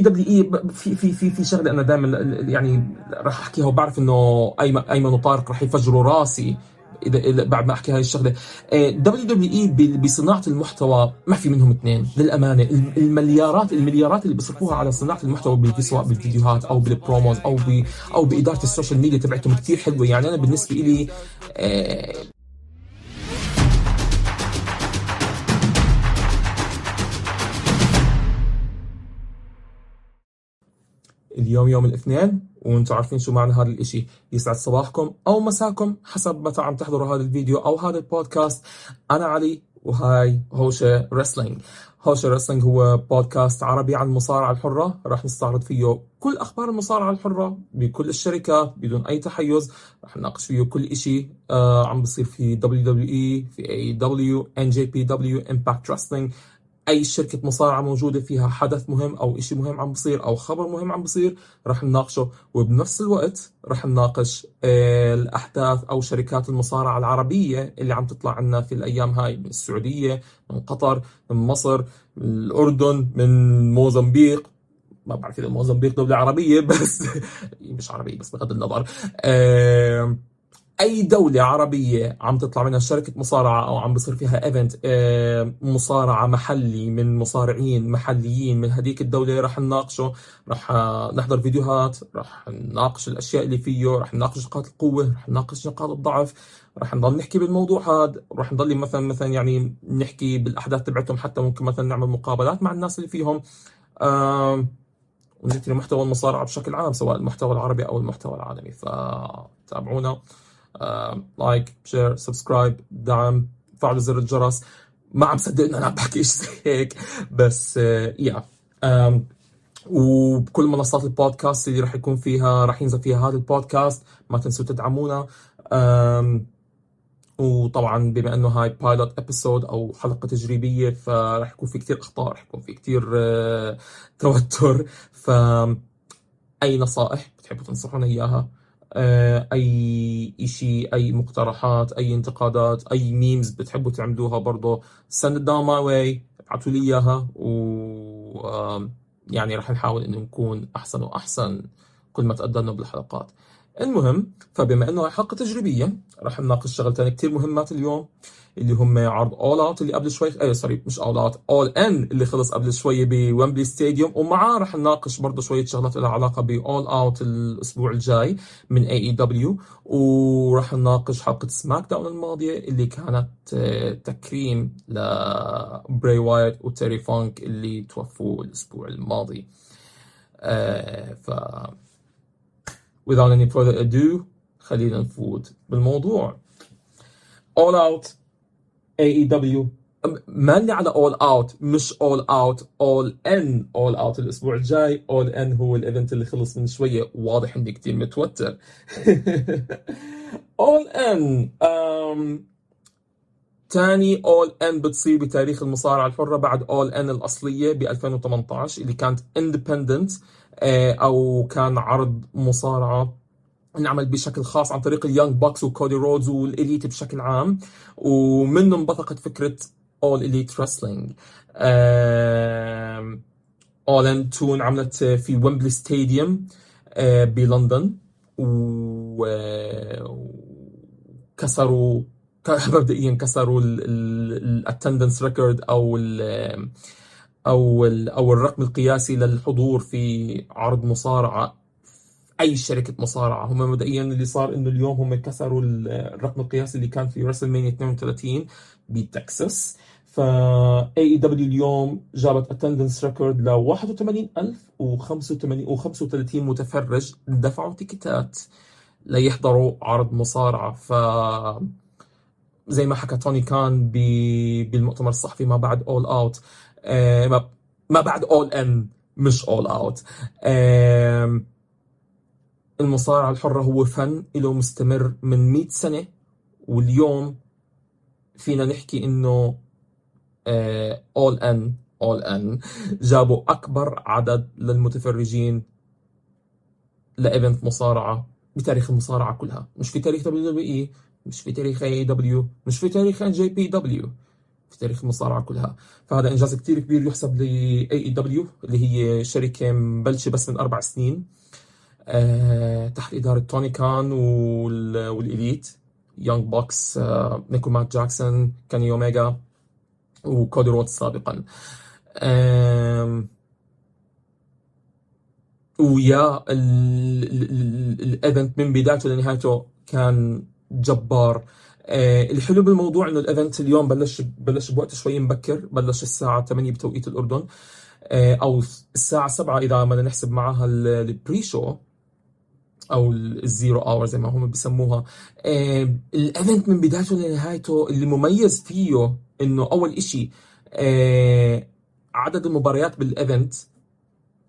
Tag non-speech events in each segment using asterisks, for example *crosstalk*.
WWE في في في في شغلة أنا دائما يعني راح أحكيها وبعرف إنه ايمن أيمن وطارق راح يفجروا راسي اذا بعد ما أحكي هاي الشغلة. WWE بصناعة المحتوى ما في منهم اثنين للأمانة. المليارات المليارات اللي بيصرفوها على صناعة المحتوى سواء بالفيديوهات أو بال promos أو أو بإدارة ال social media تبعتهم كثير حلوة. يعني أنا بالنسبة لي اليوم يوم الاثنين وأنتم عارفين شو معنى هذا الإشي. يسعد صباحكم أو مساكم حسب متى عم تحضروا هذا الفيديو أو هذا البودكاست. أنا علي وهاي هوشة رسلينج. هوشة رسلينج هو بودكاست عربي عن المصارعة الحرة. راح نستعرض فيه كل أخبار المصارعة الحرة بكل الشركات بدون أي تحيز. راح نناقش فيه كل إشي آه عم بصير في WWE في AEW NJPW Impact Wrestling. أي شركة مصارعة موجودة فيها حدث مهم أو شيء مهم عم بصير أو خبر مهم عم بصير رح نناقشه. وبنفس الوقت رح نناقش آه، الأحداث أو شركات المصارعة العربية اللي عم تطلع عنا في الأيام هاي من السعودية من قطر من مصر من الأردن من موزمبيق. ما بعرف إذا موزمبيق دولة عربية *laughs* بس مش عربية بس بغض النظر. أي دولة عربية عم تطلع منها شركة مصارعة أو عم بصير فيها ايفنت آه، مصارعة محلي من مصارعين محليين من هذيك الدولة رح نناقشه رح نحضر فيديوهات رح نناقش الأشياء اللي فيه رح نناقش نقاط القوة رح نناقش نقاط الضعف رح نضل نحكي بالموضوع هذا رح نضل مثلا مثلا يعني نحكي بالأحداث تبعتهم حتى ممكن مثلا نعمل مقابلات مع الناس اللي فيهم آه ونحكي محتوى المصارعة بشكل عام سواء المحتوى العربي أو المحتوى العالمي فتابعونا. like share subscribe دعم فعلوا زر الجرس. ما عم صدق إنه أنا عم بحكي شيء هيك. بس يا uh, وبكل منصات البودكاست اللي راح يكون فيها راح ينزل فيها هذا البودكاست ما تنسوا تدعمونا. وطبعا بما إنه هاي pilot episode أو حلقة تجريبية فراح يكون في كثير أخطاء راح يكون في كثير uh, توتر. ف أي نصائح بتحبوا تنصحونا إياها؟ آه، أي شيء أي مقترحات أي انتقادات أي memes بتحبوا تعملوها برضه it down my way. ابعتوا لي إياها. و يعني رح نحاول إنه نكون أحسن وأحسن كل ما تقدمنا بالحلقات. المهم فبما أنه هاي حلقه تجريبيه رح نناقش شغلتين كثير مهمات اليوم اللي هم عرض All Out اللي قبل شوي إيه sorry مش All Out All In اللي خلص قبل شوي ب Wembley Stadium ومعاه رح نناقش برضه شوية شغلات لها علاقة ب All Out الأسبوع الجاي من AEW ورح نناقش حلقة SmackDown الماضية اللي كانت آه، تكريم لبراي وايت وتيري فانك اللي توفوا الأسبوع الماضي. آه ف without any further ado خلينا نفوت بالموضوع All Out AEW ماني على All Out مش All Out All In All Out الأسبوع الجاي. All In هو ال event اللي خلص من شوية. واضح إني كثير متوتر. All In ثاني All In بتصير بتاريخ المصارعة الحرة بعد All In الأصلية ب 2018 اللي كانت independent أو كان عرض مصارعة انعمل بشكل خاص عن طريق ال Young Bucks و Cody Rhodes وال Elite بشكل عام ومنه انبثقت فكرة All Elite Wrestling. All In 2 انعملت في Wembley Stadium بلندن وكسروا *laughs* مبدئيا كسروا ال attendance record أو ال أو أو الرقم القياسي للحضور في عرض مصارعة أي شركة مصارعة. هم مبدئيا اللي صار إنه اليوم هم كسروا الرقم القياسي اللي كان في WrestleMania 32 بتكساس. ف AEW اليوم جابت attendance record ل 81035 متفرج دفعوا تيكتات ليحضروا عرض مصارعة. ف زي ما حكى توني كان بالمؤتمر الصحفي ما بعد All Out آه، ما بعد All In مش All Out المصارعة الحرة هو فن له مستمر من 100 سنة. واليوم فينا نحكي إنه All In All In جابوا أكبر عدد للمتفرجين ل event مصارعة بتاريخ المصارعة كلها. مش في تاريخ WWE مش في تاريخ AEW مش في تاريخ NJPW في تاريخ المصارعه كلها فهذا انجاز كتير كبير يحسب ل AEW اللي هي شركه مبلشه بس من أربع سنين آه، تحت اداره توني كان وال- وال Elite Young Bucks آه، نيك ومات جاكسون كيني اوميجا وكودي رودز سابقا آم، ويا ال event من بدايته لنهايته كان جبار. آه، الحلو بالموضوع إنه ال event اليوم بلش بلش بوقت شوي مبكر. بلش الساعة 8 بتوقيت الأردن. آه، أو الساعة 7 إذا بدنا نحسب معها ال- ال pre-show أو ال Zero Hour زي ما هم بيسموها آه، ال event من بدايته لنهايته اللي مميز فيه إنه أول آه، عدد المباريات بال event.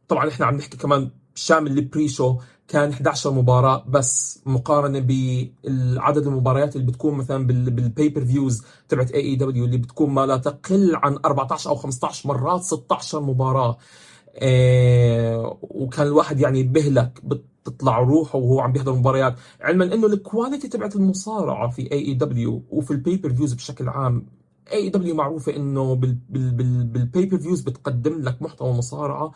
طبعا إحنا عم نحكي كمان شامل ال pre-show كان 11 مباراة بس مقارنة بعدد المباريات اللي بتكون مثلا بال pay-per-views تبعت AEW اللي بتكون ما لا تقل عن 14 أو 15 مرات 16 مباراة. آه وكان الواحد يعني بهلك بتطلع روحه وهو عم بيحضر مباريات. علما إنه ال quality تبعت المصارعة في AEW وفي ال pay-per-views بشكل عام AEW معروفة إنه بال pay-per-views بتقدم لك محتوى مصارعة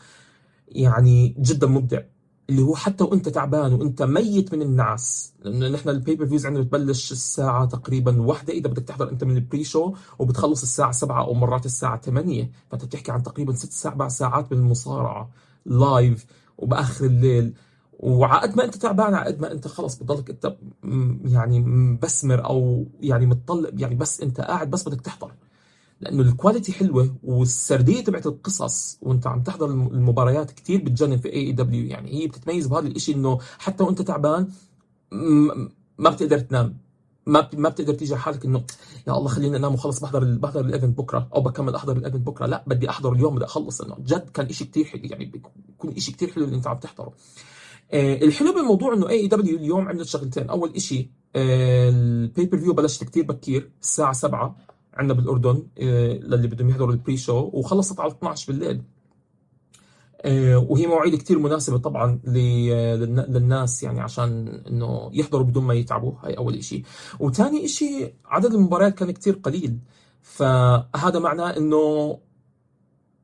يعني جدا مبدع. اللي هو حتى وانت تعبان وانت ميت من النعس لأنه نحن ال pay-per-views عندنا بتبلش الساعة تقريبا واحدة. إذا بدك تحضر أنت من ال pre-show وبتخلص الساعة 7 أو مرات الساعة 8 فأنت بتحكي عن تقريبا ست سبع ساعات من المصارعة live وبآخر الليل. وعقد ما أنت تعبان عقد ما أنت خلص بتضلك أنت يعني مبسمر أو يعني متطلب يعني بس أنت قاعد بس بدك تحضر. لأنه ال quality حلوة والسردية تبعت القصص وأنت عم تحضر الم- المباريات كتير بتجنن في AEW يعني هي بتتميز بهذا الإشي إنه حتى وأنت تعبان ما بتقدر تنام. ما ما بتقدر تيجي حالك إنه يا الله خليني أنام وخلص بحضر بحضر ال event بكرة أو بكمل أحضر ال event بكرة. لا بدي أحضر اليوم بدي أخلص. إنه جد كان إشي كتير حلو يعني بيكون إشي كتير حلو اللي أنت عم تحضره. آه، الحلو بالموضوع إنه AEW اليوم عملت شغلتين. أول إشي ال pay-per-view بلشت كتير بكير الساعة 7 عندنا بالأردن آه، للي بدهم يحضروا ال pre-show وخلصت على 12 بالليل. آه، وهي مواعيد كتير مناسبة طبعا للناس يعني عشان إنه يحضروا بدون ما يتعبوا هاي أول إشي. وثاني إشي عدد المباريات كان كتير قليل. فهذا معناه إنه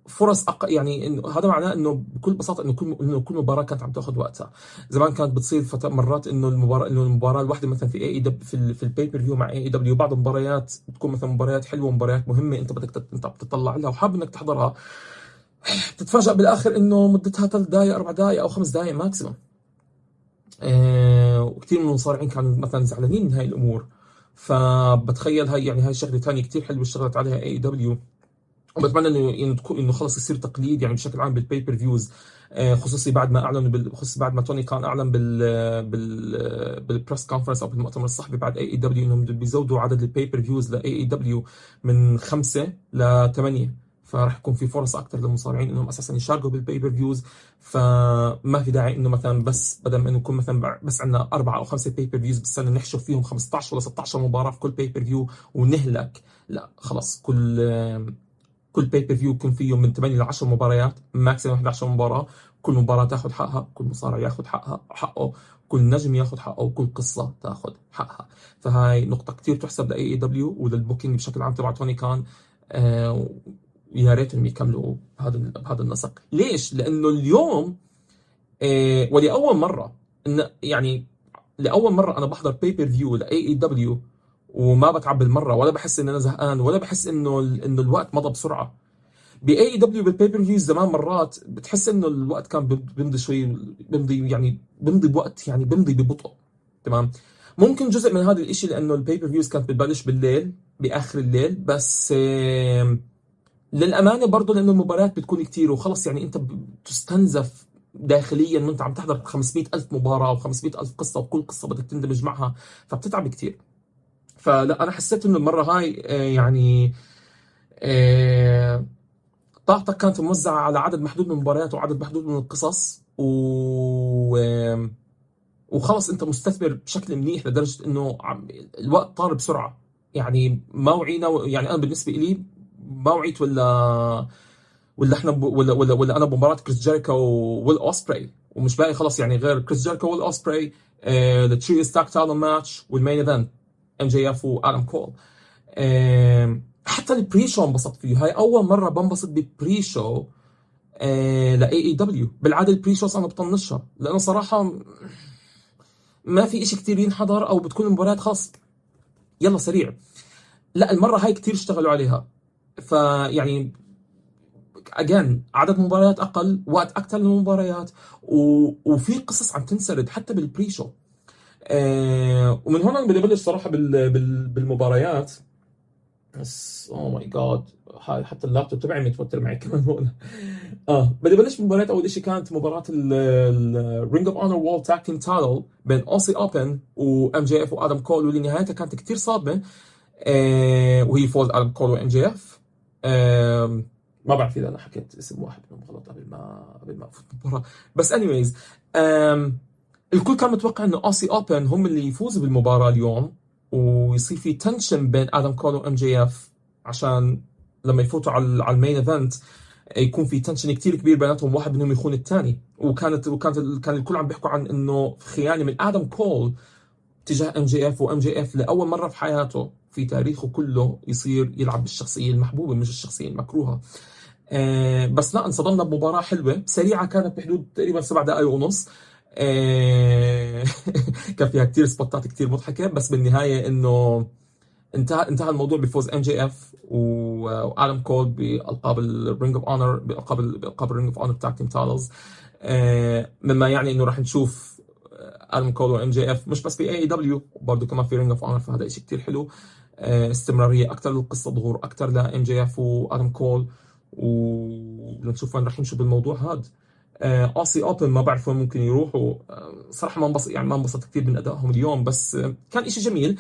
فرص أق... يعني انه هذا معناه إنه بكل بساطة إنه كل إنه كل مباراة كانت عم تاخذ وقتها. زمان كانت بتصير فت... مرات إنه المباراة إنه المباراة الواحدة مثلا في AE في ال... في فيو مع اي اي دبليو بعض المباريات بتكون مثلا مباريات حلوة مباريات مهمة أنت بدك تت... أنت بتطلع لها وحابب إنك تحضرها. بتتفاجئ بالآخر إنه مدتها ثلاث دقائق أربع دقائق أو خمس دقائق maximum آه وكثير من المصارعين كانوا مثلا زعلانين من هاي الأمور. فبتخيل هاي يعني هاي شغلة ثانية كثير حلوة اشتغلت عليها AEW وبتمنى إنه إنه خلص يصير تقليد يعني بشكل عام بال pay-per-views خصوصي بعد ما أعلنوا خصوصي بعد ما توني كان أعلن بال بال بال press conference أو بالمؤتمر الصحفي بعد AEW إنهم بيزودوا عدد ال pay-per-views ل AEW من خمسة لثمانيه فراح يكون في فرص أكثر للمصارعين إنهم أساسا يشاركوا بال pay-per-views فما في داعي إنه مثلا بس بدل ما إنه يكون مثلا بس عندنا أربعة أو خمسة pay-per-views بالسنه نحشر فيهم 15 ولا 16 مباراة في كل pay-per-view ونهلك. لا خلص كل كل pay-per-view يكون فيه من 8 ل 10 مباريات maximum 11 مباراة كل مباراة تاخذ حقها كل مصارع ياخذ حقها حقه كل نجم ياخذ حقه وكل قصة تاخذ حقها. فهاي نقطة كثير تحسب ل AEW ولل booking بشكل عام تبع توني كان آه ريتهم يكملوا بهذا بهذا النسق. ليش؟ لأنه اليوم آه ولأول مرة يعني لأول مرة أنا بحضر pay-per-view ل AEW وما بتعب بالمرة ولا بحس إن أنا زهقان ولا بحس إنه إنه الوقت مضى بسرعة. ب AEW بال pay-per-views زمان مرات بتحس إنه الوقت كان بيمضي شوي بيمضي يعني بيمضي بوقت يعني بيمضي ببطء. تمام؟ ممكن جزء من هذا الإشي لأنه ال pay-per-views كانت بتبلش بالليل بآخر الليل بس للأمانة برضه لأنه المباريات بتكون كتير وخلص يعني أنت بتستنزف داخليا وأنت عم تحضر 500 ألف مباراة و 500 ألف قصة وكل قصة بدك تندمج معها فبتتعب كتير. فلا أنا حسيت إنه المره هاي آه، يعني آه، طاقتك كانت موزعة على عدد محدود من المباريات وعدد محدود من القصص و وخلص أنت مستثمر بشكل منيح لدرجة إنه الوقت طار بسرعة. يعني ما وعينا يعني أنا بالنسبة لي ما وعيت ولا ولا إحنا ب... ولا ولا ولا أنا بمباراة كريس جيريكو وويل اوسبري ومش باقي خلص يعني غير كريس جيريكو وويل اوسبري the trios tag title match وال main event MJF وادم كول. حتى ال pre-show انبسطت فيه. هاي أول مرة بنبسط ب pre-show ل AEW بالعادة ال pre-shows أنا بطنشها. لأنه صراحة ما في إشي كتير ينحضر أو بتكون المباريات خلص. يلا سريع. لا المرة هاي كتير اشتغلوا عليها. فيعني again عدد مباريات أقل وقت أكثر للمباريات و... وفي قصص عم تنسرد حتى بال pre-show ومن هون أنا بدي ابلش صراحة بال... بال... بالمباريات. بس oh my God حتى اللابتوب تبعي متوتر معي *laughs* كمان هون. آه بدي ابلش بمباريات. أول شيء كانت مباراة ال Ring of Honor World Tag Team Title بين Aussie Open و MJF وادم كول واللي نهايتها كانت كثير صادمة. آه وهي فوز آدم كول و MJF آه ما بعرف إذا أنا حكيت اسم واحد منهم غلط قبل ما قبل ما أفوت المباراه بس إنه الكل كان متوقع إنه Aussie Open هم اللي يفوزوا بالمباراة اليوم ويصير في tension بين آدم كول و MJF عشان لما يفوتوا على ال main event يكون في tension كثير كبير بيناتهم واحد منهم يخون الثاني وكانت وكانت كان الكل عم بيحكوا عن إنه خيانة من آدم كول تجاه MJF و MJF لأول مرة في حياته في تاريخه كله يصير يلعب بالشخصية المحبوبة مش الشخصية المكروهة. آه بس لا انصدمنا بمباراة حلوة سريعة كانت بحدود تقريبا سبع دقائق ونص. *laughs* كان فيها كثير spot ات كثير مضحكة بس بالنهاية إنه انتهى انتهى الموضوع بفوز MJF وادم كول بألقاب ال Ring of Honor بألقاب بألقاب ال Ring of Honor Tag Team Titles مما يعني إنه راح نشوف آدم كول و MJF مش بس في AEW برضه كمان في Ring of Honor فهذا شيء كثير حلو. آه، استمرارية أكثر للقصة ظهور أكثر ل MJF وادم كول ونشوف وين راح يمشوا بالموضوع هذا Aussie Open ما بعرف وين ممكن يروحوا. آه، صراحة ما انبسط يعني ما انبسطت كثير من أدائهم اليوم بس آه، كان شيء جميل.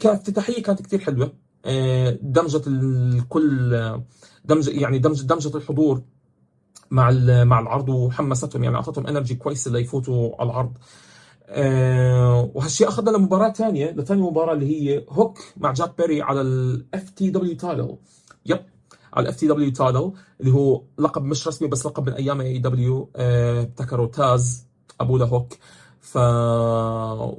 كافتتاحية كانت كثير حلوة. دمجت الكل دمج يعني دمج دمجت الحضور مع مع العرض وحمستهم يعني أعطتهم energy كويسة ليفوتوا على العرض. وهالشيء أخذنا لمباراة ثانية لثاني مباراة اللي هي هوك مع جاك بيري على ال FTW title yep. على ال FTW title اللي هو لقب مش رسمي بس لقب من أيام ECW آه، ابتكروا تاز أبو لهوك. ف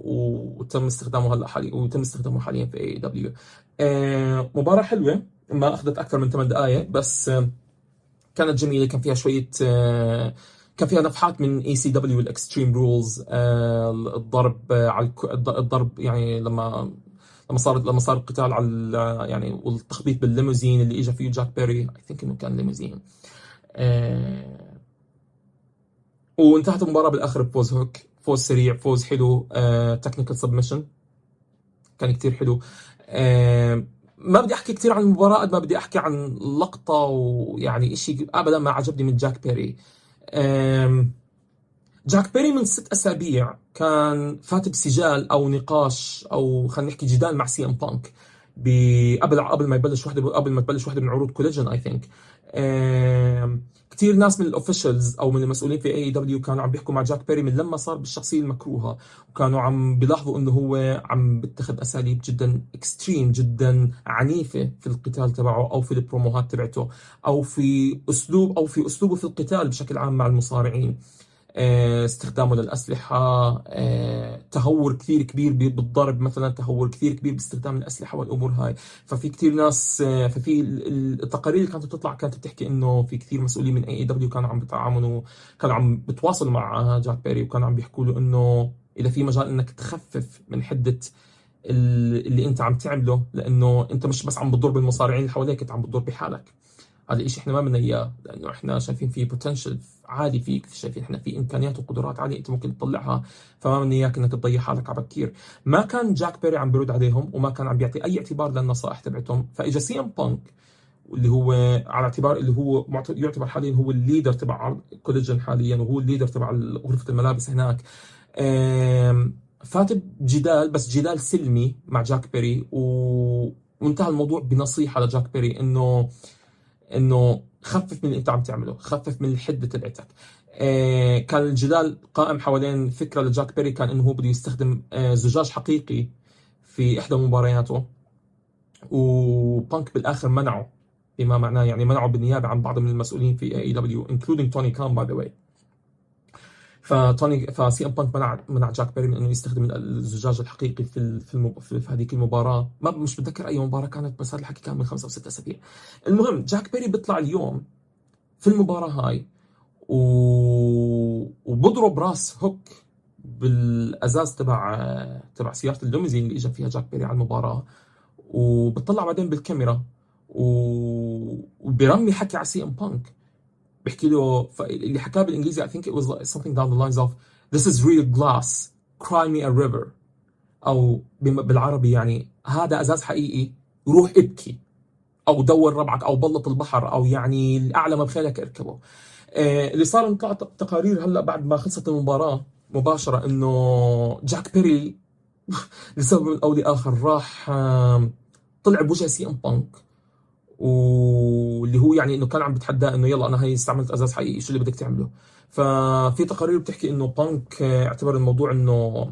وتم استخدامه هلا حاليا وتم استخدامه حاليا في AEW آه، مباراة حلوة ما أخذت أكثر من 8 دقائق بس آه، كانت جميلة. كان فيها شوية كان فيها نفحات من ECW ال extreme rules الضرب على الضرب يعني لما لما صار لما صار القتال على يعني والتخبيط بالليموزين اللي اجى فيه جاك بيري I think إنه كان ليموزين. آه وانتهت المباراة بالآخر بفوز هوك فوز سريع فوز حلو آه technical submission كان كثير حلو. آه ما بدي أحكي كثير عن المباراة قد ما بدي أحكي عن لقطة ويعني شيء ابدا ما عجبني من جاك بيري. آه جاك بيري من ست أسابيع كان فات بسجال أو نقاش أو خلينا نحكي جدال مع سي إم بانك قبل قبل ما يبلش وحده قبل ما تبلش وحدة من عروض Collision I think كثير ناس من ال officials أو من المسؤولين في AEW كانوا عم بيحكوا مع جاك بيري من لما صار بالشخصية المكروهة. وكانوا عم بيلاحظوا إنه هو عم بيتخذ أساليب جدا extreme جدا عنيفة في القتال تبعه أو في البروموهات تبعته أو في اسلوب أو في أسلوبه في القتال بشكل عام مع المصارعين. استخدامه للأسلحة آه، تهور كثير كبير بالضرب مثلا تهور كثير كبير باستخدام الأسلحة والأمور هاي. ففي كثير ناس آه، ففي التقارير اللي كانت تطلع كانت بتحكي إنه في كثير مسؤولين من AEW كانوا عم بيتعاملوا كانوا عم بتواصلوا مع جاك بيري وكانوا عم بيحكوا له إنه إذا في مجال إنك تخفف من حدة اللي أنت عم تعمله لأنه أنت مش بس عم بتضر بالمصارعين اللي حواليك أنت عم بتضر بحالك. هذا الشيء إحنا ما بدنا إياه لأنه إحنا شايفين في potential عالي فيك شايفين إحنا في إمكانيات وقدرات عاليه أنت ممكن تطلعها. فما بدنا اياك إنك تضيع حالك على بكير ما كان جاك بيري عم بيرد عليهم وما كان عم بيعطي أي اعتبار للنصائح تبعتهم. فإجا سي إم بانك اللي هو على اعتبار اللي هو يعتبر حاليا هو ال leader تبع Collision حاليا وهو ال leader تبع غرفة الملابس هناك. فات بجدال بس جدال سلمي مع جاك بيري و... وانتهى الموضوع بنصيحة لجاك بيري انه إنه خفف من اللي انت عم تعمله خفف من الحدة تبعتك. آه كان الجدال قائم حوالين فكرة لجاك بيري كان إنه هو بده يستخدم آه زجاج حقيقي في إحدى مبارياته وبانك بالآخر منعه بما معناه يعني منعه بالنيابة عن بعض من المسؤولين في AEW including توني كان by the way فتوني فسي إم بانك منع منع جاك بيري من إنه يستخدم الزجاج الحقيقي في في, المب... في, هذيك المباراة. ما مش بتذكر أي مباراة كانت بس هذا الحكي كان من خمسة أو ستة أسابيع. المهم جاك بيري بيطلع اليوم في المباراة هاي و... وبضرب راس هوك بالأزاز تبع تبع سيارة الليموزين اللي اجى فيها جاك بيري على المباراة. وبطلع بعدين بالكاميرا و... وبرمي حكي على سي إم بانك. بيحكي له اللي حكاه بالإنجليزي I think it was something down the lines of this is real glass. Cry me a river. أو بالعربي يعني هذا أزاز حقيقي. روح ابكي. أو دور ربعك. أو بلط البحر. أو يعني الأعلى ما بخيلك اركبه. آه اللي صار طلع تقارير هلأ بعد ما خلصت المباراة مباشرة إنه جاك بيري *laughs* لسبب أو لآخر راح طلع بوجه سي إم بانك. واللي هو يعني إنه كان عم بتحداه إنه يلا أنا هي استعملت ازاز حقيقي شو اللي بدك تعمله؟ ففي تقارير بتحكي إنه بانك اعتبر الموضوع إنه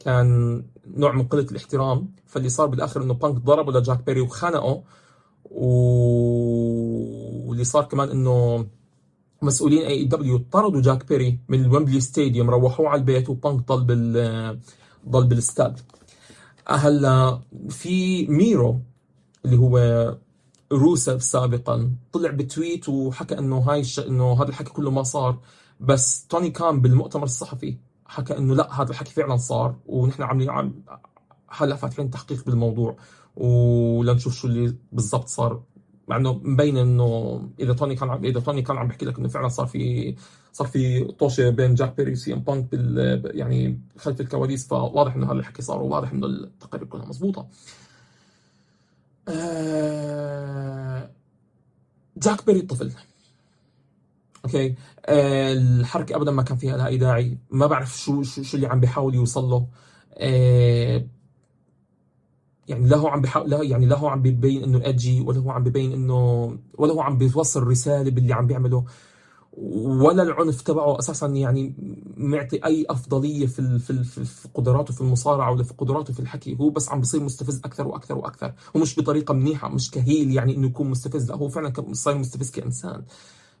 كان نوع من قلة الاحترام فاللي صار بالآخر إنه بانك ضربه لجاك بيري وخنقه واللي صار كمان إنه مسؤولين AEW طردوا جاك بيري من الويمبلي stadium روحوه على البيت وبانك ضل بال ضل بالاستاد هلأ في ميرو اللي هو روسف سابقا. طلع ب tweet وحكى إنه هاي الش... إنه هذا الحكي كله ما صار. بس توني كان بالمؤتمر الصحفي حكى إنه لا هذا الحكي فعلا صار. ونحن عاملين عم هلأ فاتحين تحقيق بالموضوع. ولنشوف شو اللي بالضبط صار. مع إنه مبين إنه إذا توني كان عم إذا توني كان عم بحكي لك إنه فعلا صار في صار في طوشة بين جاك بيري وسي إم بانك بال يعني خلف الكواليس. فواضح إنه هذا الحكي صار وواضح إنه التقارير كلها مضبوطة. آه، جاك بيري طفل أوكي؟ آه، الحركة ابدا ما كان فيها لها أي داعي. ما بعرف شو شو, شو اللي عم بيحاول يوصل له. آه، يعني لا هو عم بيحاول لا يعني لا هو عم بيبين إنه ادجي ولا هو عم بيبين انه ولا هو عم بيوصل رسالة باللي عم بيعمله. ولا العنف تبعه أساسا يعني معطي أي أفضلية في في في قدراته في المصارعة ولا في قدراته في الحكي. هو بس عم بيصير مستفز أكثر وأكثر وأكثر ومش بطريقة منيحة مش كهيل يعني إنه يكون مستفز. لا هو فعلا صاير مستفز كإنسان.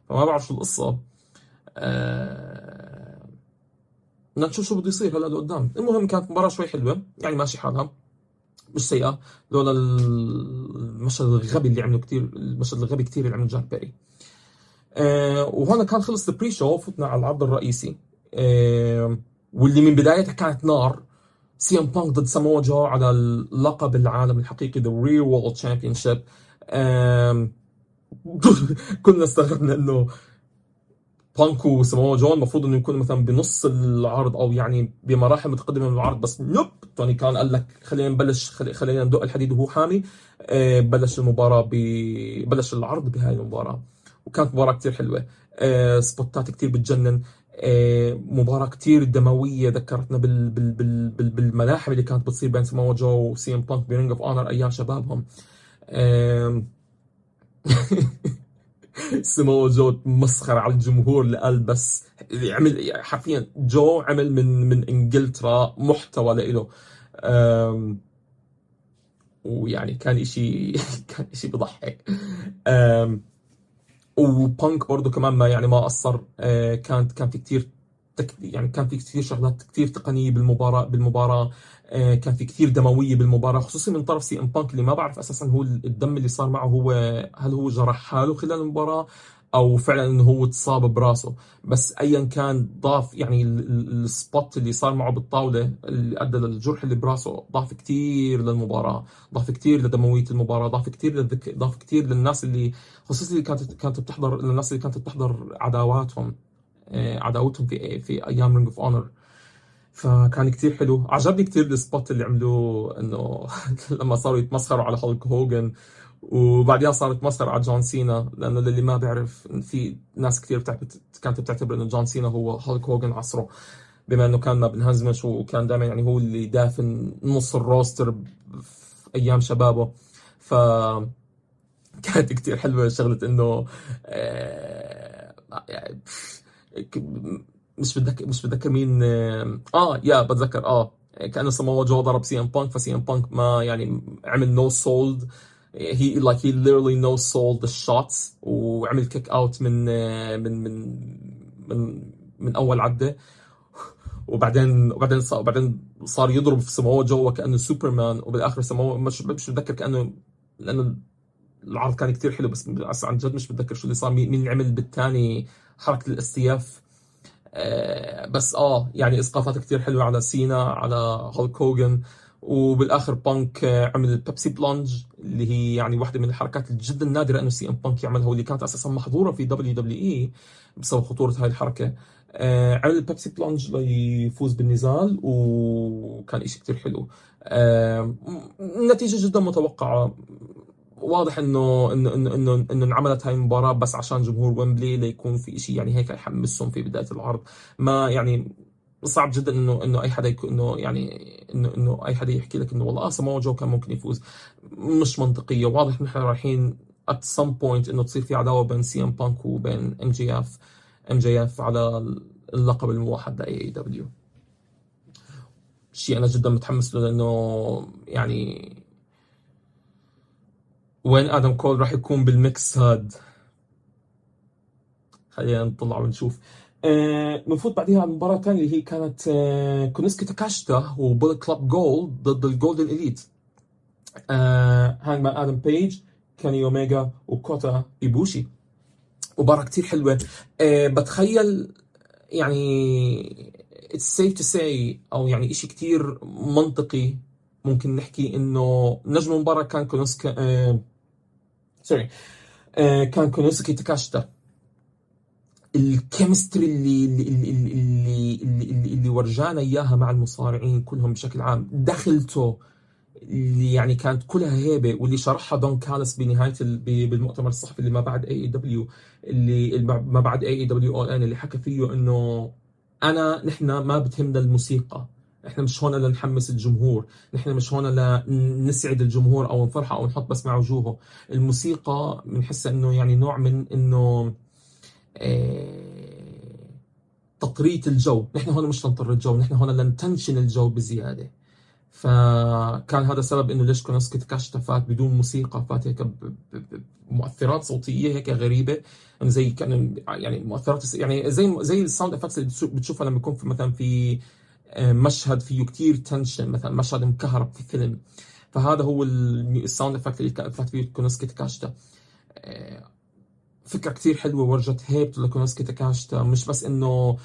فما بعرف شو القصة. آه... نشوف شو بده يصير هلا لقدام. المهم كانت مباراة شوي حلوة يعني ماشي حالها. مش سيئة. لولا المشهد الغبي اللي عمله كثير المشهد الغبي كثير اللي عمله جاك بيري. آه وهون كان خلص ال pre-show فتنا على العرض الرئيسي. واللي من بدايتها كانت نار. سي إم بانك ضد سامو جو على اللقب العالم الحقيقي the real world champion كلنا استغربنا إنه بانك وسامو جو المفروض إنه يكون مثلا بنص العرض أو يعني بمراحل متقدمة من العرض بس nope. توني كان قال لك خلينا نبلش خلينا ندق الحديد وهو حامي. آه بلش المباراة ب بلش العرض بهاي المباراة. وكانت مباراة كثير حلوة. آه spot ات كثير بتجنن. آه مباراة كثير دموية ذكرتنا بال بال بال بال بالملاحم اللي كانت بتصير بين سمو جو وسي إم بانك ب Ring of Honor أيام شبابهم. *laughs* سمو جو مسخر على الجمهور اللي قال بس عمل حرفيا جو عمل من من إنجلترا محتوى لإله. ويعني كان إشي *laughs* كان إشي بضحك. وبانك برضه كمان ما يعني ما قصر آه، كانت كان في كثير يعني كان في كثير شغلات كثير تقنية بالمباراه بالمباراة آه، كان في كثير دموية بالمباراة خصوصا من طرف سي إم بانك اللي ما بعرف أساسا هو الدم اللي صار معه هو هل هو جرح حاله خلال المباراة؟ أو فعلا إنه هو تصاب براسه. بس ايا كان ضاف يعني ال spot اللي صار معه بالطاولة اللي أدى للجرح اللي براسه ضاف كثير للمباراة ضاف كثير لدموية المباراة ضاف كثير للذك... ضاف كثير للناس اللي خصوصا اللي كانت كانت بتحضر للناس اللي كانت بتحضر عداواتهم آه، عداوتهم في في أيام Ring of Honor فكان كثير حلو. عجبني كثير ال spot اللي عملوه إنه *laughs* لما صاروا يتمسخروا على هولك هوجن وبعدها صارت مسخرة على جون سينا لأنه للي ما بيعرف في ناس كثير كانت بتعتبر إنه جون سينا هو هولك هوجن عصره بما إنه كان ما بنهزمش وكان دائما يعني هو اللي دافن نص ال roster في أيام شبابه. ف كانت كثير حلوة شغلة إنه آه مش بتذكر مش بتذكر مين آه يا بتذكر آه كأنه سمو جو ضرب سي إم بانك فسي إم بانك ما يعني عمل no sold he like he no sold the shots وعمل kick out من من من من من أول عدة. وبعدين وبعدين صار وبعدين صار يضرب في سمو جوا كأنه سوبرمان وبالآخر سمو مش مش متذكر كانه لأنه العرض كان كتير حلو بس عن جد مش متذكر شو اللي صار مين عمل بالثاني حركة ال STF آه بس آه يعني إسقاطات كتير حلوة على سينا على هولك هوجن وبالآخر بانك عمل ال Pepsi Plunge اللي هي يعني واحدة من الحركات جدا نادرة إنه سي إم بانك يعملها واللي كانت أساسا محظورة في WWE بسبب خطورة هاي الحركة. آه عمل ال Pepsi Plunge ليفوز بالنزال وكان شيء كثير حلو. آه النتيجه جدا متوقعة. واضح إنه إنه إنه إنه, إنه انعملت هاي المباراة بس عشان جمهور ويمبلي ليكون في شيء يعني هيك يحمسهم في بداية العرض. ما يعني صعب جدا انه إنه أي حدا يكون إنه يعني انه إنه أي حدا يحكي لك إنه والله آه سمو جو كان ممكن يفوز. مش منطقية. واضح نحن رايحين at some point إنه تصير في عداوة بين سي ام بانك وبين ام جي اف ام جي اف على اللقب الموحد ل AEW شيء أنا جدا متحمس له لأنه يعني when آدم كول راح يكون بال mix هاد خلينا نطلع ونشوف. آه بعديها على المباراة الثانية اللي هي كانت آه كونوسكي تاكاشتا و Bullet Club Gold ضد ال Golden Elite آه Hangman آدم بيج كيني اوميجا وكوتا إيبوشي. مباراة كتير حلوة. آه بتخيل يعني it's safe to say أو يعني إشي كتير منطقي ممكن نحكي إنه نجم المباراة كان كونوسكي sorry كان كونوسكي تاكاشتا. ال chemistry اللي اللي اللي اللي, اللي, ورجانا إياها مع المصارعين كلهم بشكل عام. دخلته اللي يعني كانت كلها هيبة واللي شرحها دون كالس بنهاية بالمؤتمر الصحفي اللي ما بعد اي دبليو اللي ما بعد اي دبليو اول ان اللي حكى فيه إنه أنا نحن ما بتهمنا الموسيقى. إحنا مش هون لنحمس الجمهور. نحن مش هون لنسعد الجمهور أو نفرحه أو نحط بس مع وجوهه. الموسيقى بنحسها إنه يعني نوع من إنه تطرية الجو. نحن هون مش نطر الجو نحن هون ل نتنشن الجو بزيادة. فكان هذا سبب إنه ليش كونوسكي فات بدون موسيقى فات هيك بمؤثرات صوتية هيك غريبة. زي كأن يعني مؤثرات يعني زي زي ال sound effects اللي بتشوفها لما يكون في مثلا في مشهد فيه كتير tension مثلا مشهد مكهرب في فيلم. فهذا هو ال sound effect اللي فات فيه كونوسكي تاكيشتا فكرة كثير حلوة ورجت هيبته لكونوسكي تاكيشتا. مش بس إنه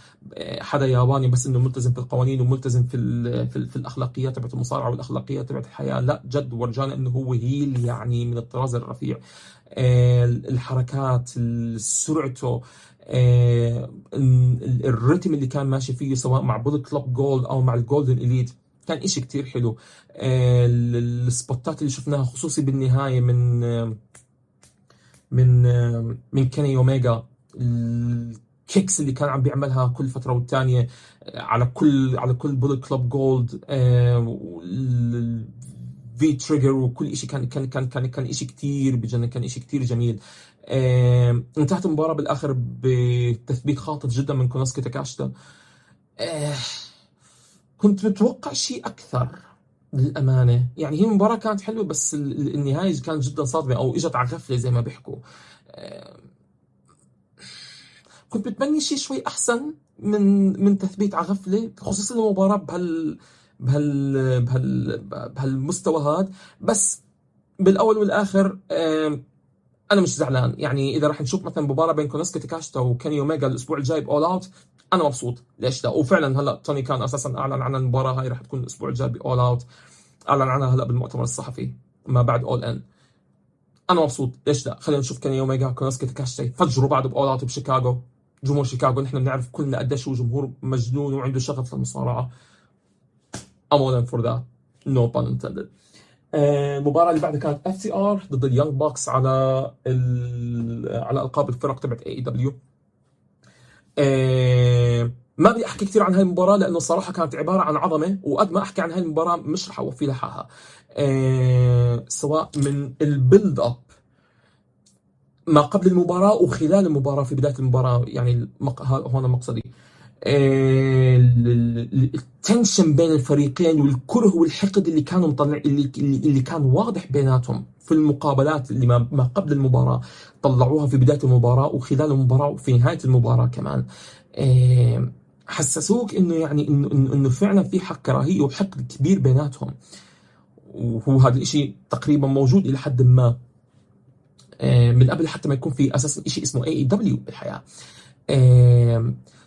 حدا ياباني بس إنه ملتزم في القوانين وملتزم في ال في, ال في الأخلاقيات تبعت المصارعة والأخلاقيات تبعت الحياة. لا جد ورجانا إنه هو heel يعني من الطراز الرفيع. الحركات سرعته ال rhythm اللي كان ماشي فيه سواء مع Bullet Club Gold أو مع ال Golden Elite كان إشي كتير حلو. ال spotات اللي شفناها خصوصي بالنهاية من من من كيني اوميجا ال kicks اللي كان عم بيعملها كل فترة والتانية على كل على كل Bullet Club Gold V-Trigger وكل شيء كان كان كان كان كان شيء كثير بجنن كان شيء كثير جميل. انتهت المباراة بالآخر بتثبيت خاطف جدا من كونوسكي تاكيشتا. كنت متوقع شيء أكثر. للأمانة. يعني هي المباراه كانت حلوة بس النهاية كانت جدا صادمة أو إجت على غفلة زي ما بيحكوا. كنت بتمني شيء شوي أحسن من من تثبيت على غفلة خصوصا المباراة بهال بهال بهال بهالمستوى هذا بس بالأول والآخر أنا مش زعلان. يعني إذا راح نشوف مثلا مباراة بين كونوسكي تاكيشتا وكيني اوميجا الأسبوع الجاي ب All Out أنا مبسوط. ليش لا؟ وفعلا هلأ توني كان أساسا أعلن عن المباراة هاي راح تكون الأسبوع الجاي ب All Out أعلن عنها هلأ بالمؤتمر الصحفي ما بعد All In أنا مبسوط. ليش لا؟ خلينا نشوف كيني اوميجا كونوسكي تاكيشتا فجروا بعض ب All Out بشيكاغو. جمهور شيكاغو نحن بنعرف كلنا قديش هو جمهور مجنون وعنده شغف للمصارعة. I'm all in for that. No pun intended. المباراة اللي بعدها كانت FTR ضد ال Young Bucks على على ألقاب الفرق تبعت AEW ما بدي أحكي كثير عن هاي المباراة لأنه الصراحة كانت عبارة عن عظمة وقد ما أحكي عن هاي المباراة مش رح أوفي لها حقها سواء من ال build up ما قبل المباراة وخلال المباراة في بداية المباراة يعني هون مقصدي التنشن بين الفريقين والكره والحقد اللي كانوا مطلع اللي اللي كان واضح بيناتهم. في المقابلات اللي ما, قبل المباراة طلعوها في بداية المباراة وخلال المباراة وفي نهاية المباراة كمان. حسسوك إنه يعني انه إنه, فعلا في حق كراهية وحقد كبير بيناتهم. وهو هذا الشيء تقريبا موجود إلى حد ما. آه، من قبل حتى ما يكون في أساسا شيء اسمه AEW بالحياة.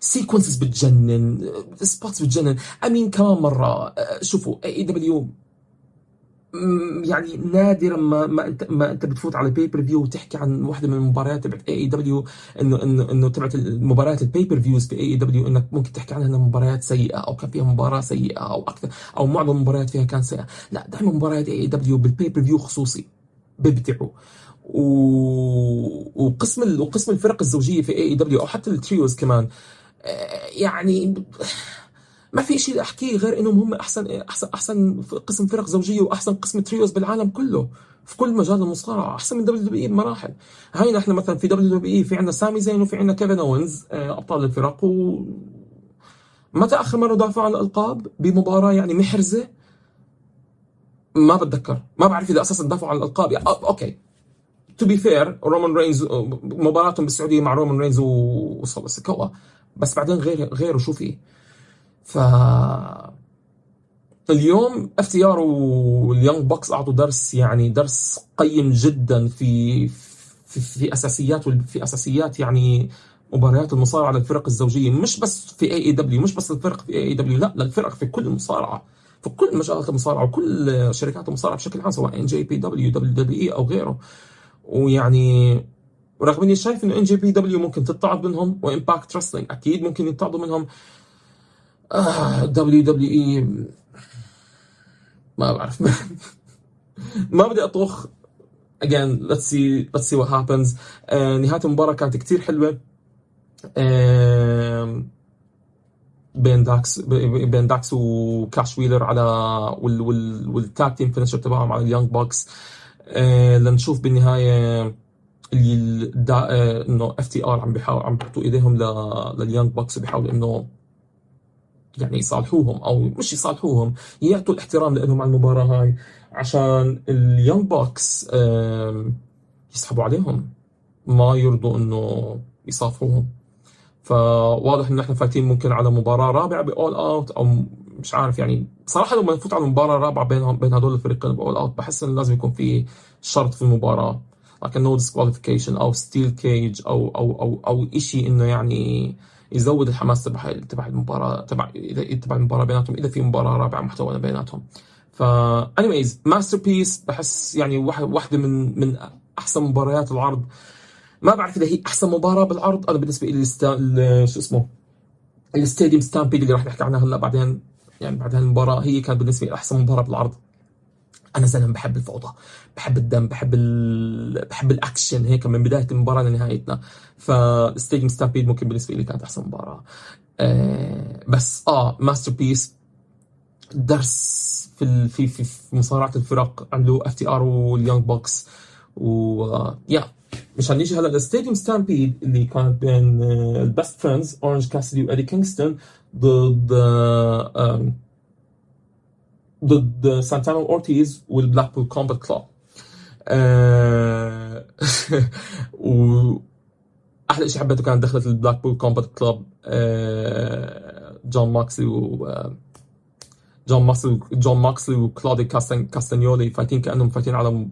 sequences بتجنن spots بتجنن. I mean كمان مرة شوفوا AEW يعني نادرا ما ما انت ما انت بتفوت على pay-per-view وتحكي عن واحدة من المباريات تبعت AEW انه انه انه تبعت المباريات ال pay-per-views في AEW انك ممكن تحكي عنها إنها مباريات سيئة أو كان فيها مباراة سيئة أو أكثر أو معظم المباريات فيها كان سيئة. لا دائما مباريات AEW بال pay-per-view خصوصي بيبدعوا. و... وقسم ال... وقسم الفرق الزوجية في AEW أو حتى ال trios كمان. آه، يعني ما في شيء أحكيه غير انهم هم أحسن أحسن أحسن قسم فرق زوجية وأحسن قسم trios بالعالم كله في كل مجال المصارعة أحسن من WWE بمراحل. هاي نحن مثلا في WWE في عندنا سامي زين وفي عندنا كيفن اونز آه، أبطال الفرق و متى آخر مرة دافعوا عن الألقاب؟ بمباراة يعني محرزة. ما بتذكر ما بعرف إذا أساسا دافعوا عن الألقاب. يعني okay. to be fair رومان رينز مباراتهم بالسعودية مع رومان رينز وسكوا بس بعدين غير غيره شو في؟ ف اليوم FTR وال Young Bucks أعطوا درس يعني درس قيم جدا في في, في أساسيات في أساسيات يعني مباريات المصارعة للفرق الزوجية مش بس في AEW مش بس الفرق في AEW لا للفرق في كل المصارعه في كل مجالات المصارعة وكل شركات المصارعة بشكل عام سواء NJPW دبليو دبليو اي أو غيره. ويعني ورغم إني شايف إنه ان جي بي دبليو ممكن تتعظ منهم و Impact Wrestling أكيد ممكن يتعظوا منهم WWE ما بعرف. ما بدي اطخ again let's see let's see what happens. uh, نهاية المباراة كانت كتير حلوة. بين داكس بين داكس وكاش ويلر على وال وال وال tag team finisher تبعهم على ال Young Bucks. آه لنشوف بالنهاية اللي آه إنه FTR عم بيحاول عم بيحطوا إيديهم لل Young Bucks وبيحاولوا إنه يعني يصالحوهم أو مش يصالحوهم يعطوا الاحترام لهم على المباراة هاي عشان ال Young Bucks يسحبوا عليهم. ما يرضوا إنه يصافحوهم. فواضح إنه إحنا فايتين ممكن على مباراة رابعة ب All Out أو مش عارف يعني. صراحة لما نفوت على مباراة رابعة بينهم بين هدول الفريقين ب All Out بحس إنه لازم يكون في شرط في المباراة. لكن no disqualification أو steel cage أو أو أو أو شيء إنه يعني يزود الحماس تبع تبع المباراه تبع اذا تبع المباراة بيناتهم إذا في مباراة رابعة محتوى بيناتهم. ف anyways masterpiece بحس يعني واحدة من من أحسن مباريات العرض. ما بعرف إذا هي أحسن مباراة بالعرض. أنا بالنسبة لي شو اسمه؟ ال stadium stampede اللي راح نحكي عنها هلا بعدين يعني بعد هالمباراه هي كانت بالنسبة لي أحسن مباراة بالعرض. أنا زلمه بحب الفوضى بحب الدم بحب ال... بحب الأكشن. هيك من بداية المباراة لنهايتها. ف stadium stampede ممكن بالنسبة لي كانت أحسن مباراة. آه بس آه masterpiece درس في ال... في في, مصارعة الفرق عملوا اف تي آر واليونج بكس. و يا مشان نيجي هلا لل stadium stampede اللي كانت بين البست فريندز أورنج كاسدي وايدي كينغستون ضد uh, ضد سانتانا اورتيز والبلاكبول كومبات كلوب. *laughs* و أحلى شيء حبيته كانت دخلت البلاكبول كومبات كلوب جون موكسلي و جون موكسلي جون موكسلي وكلوديو كاستانيولي فايتين كأنهم فايتين على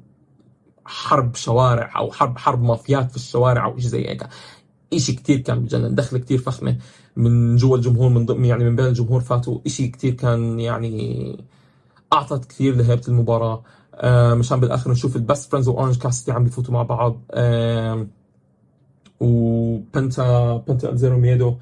حرب شوارع أو حرب حرب مافيات في الشوارع أو شيء زي هيك. شيء كثير كان بجنن دخله كثير فخمة من جوا الجمهور من ضمن يعني من بين الجمهور فاتوا شيء كثير كان يعني أعطت كثير لهيبه المباراة. آه مشان بالآخر نشوف البست فريندز واورنج كاسدي عم بيفوتوا مع بعض. آه وبنتا بنتا زيرو مييدو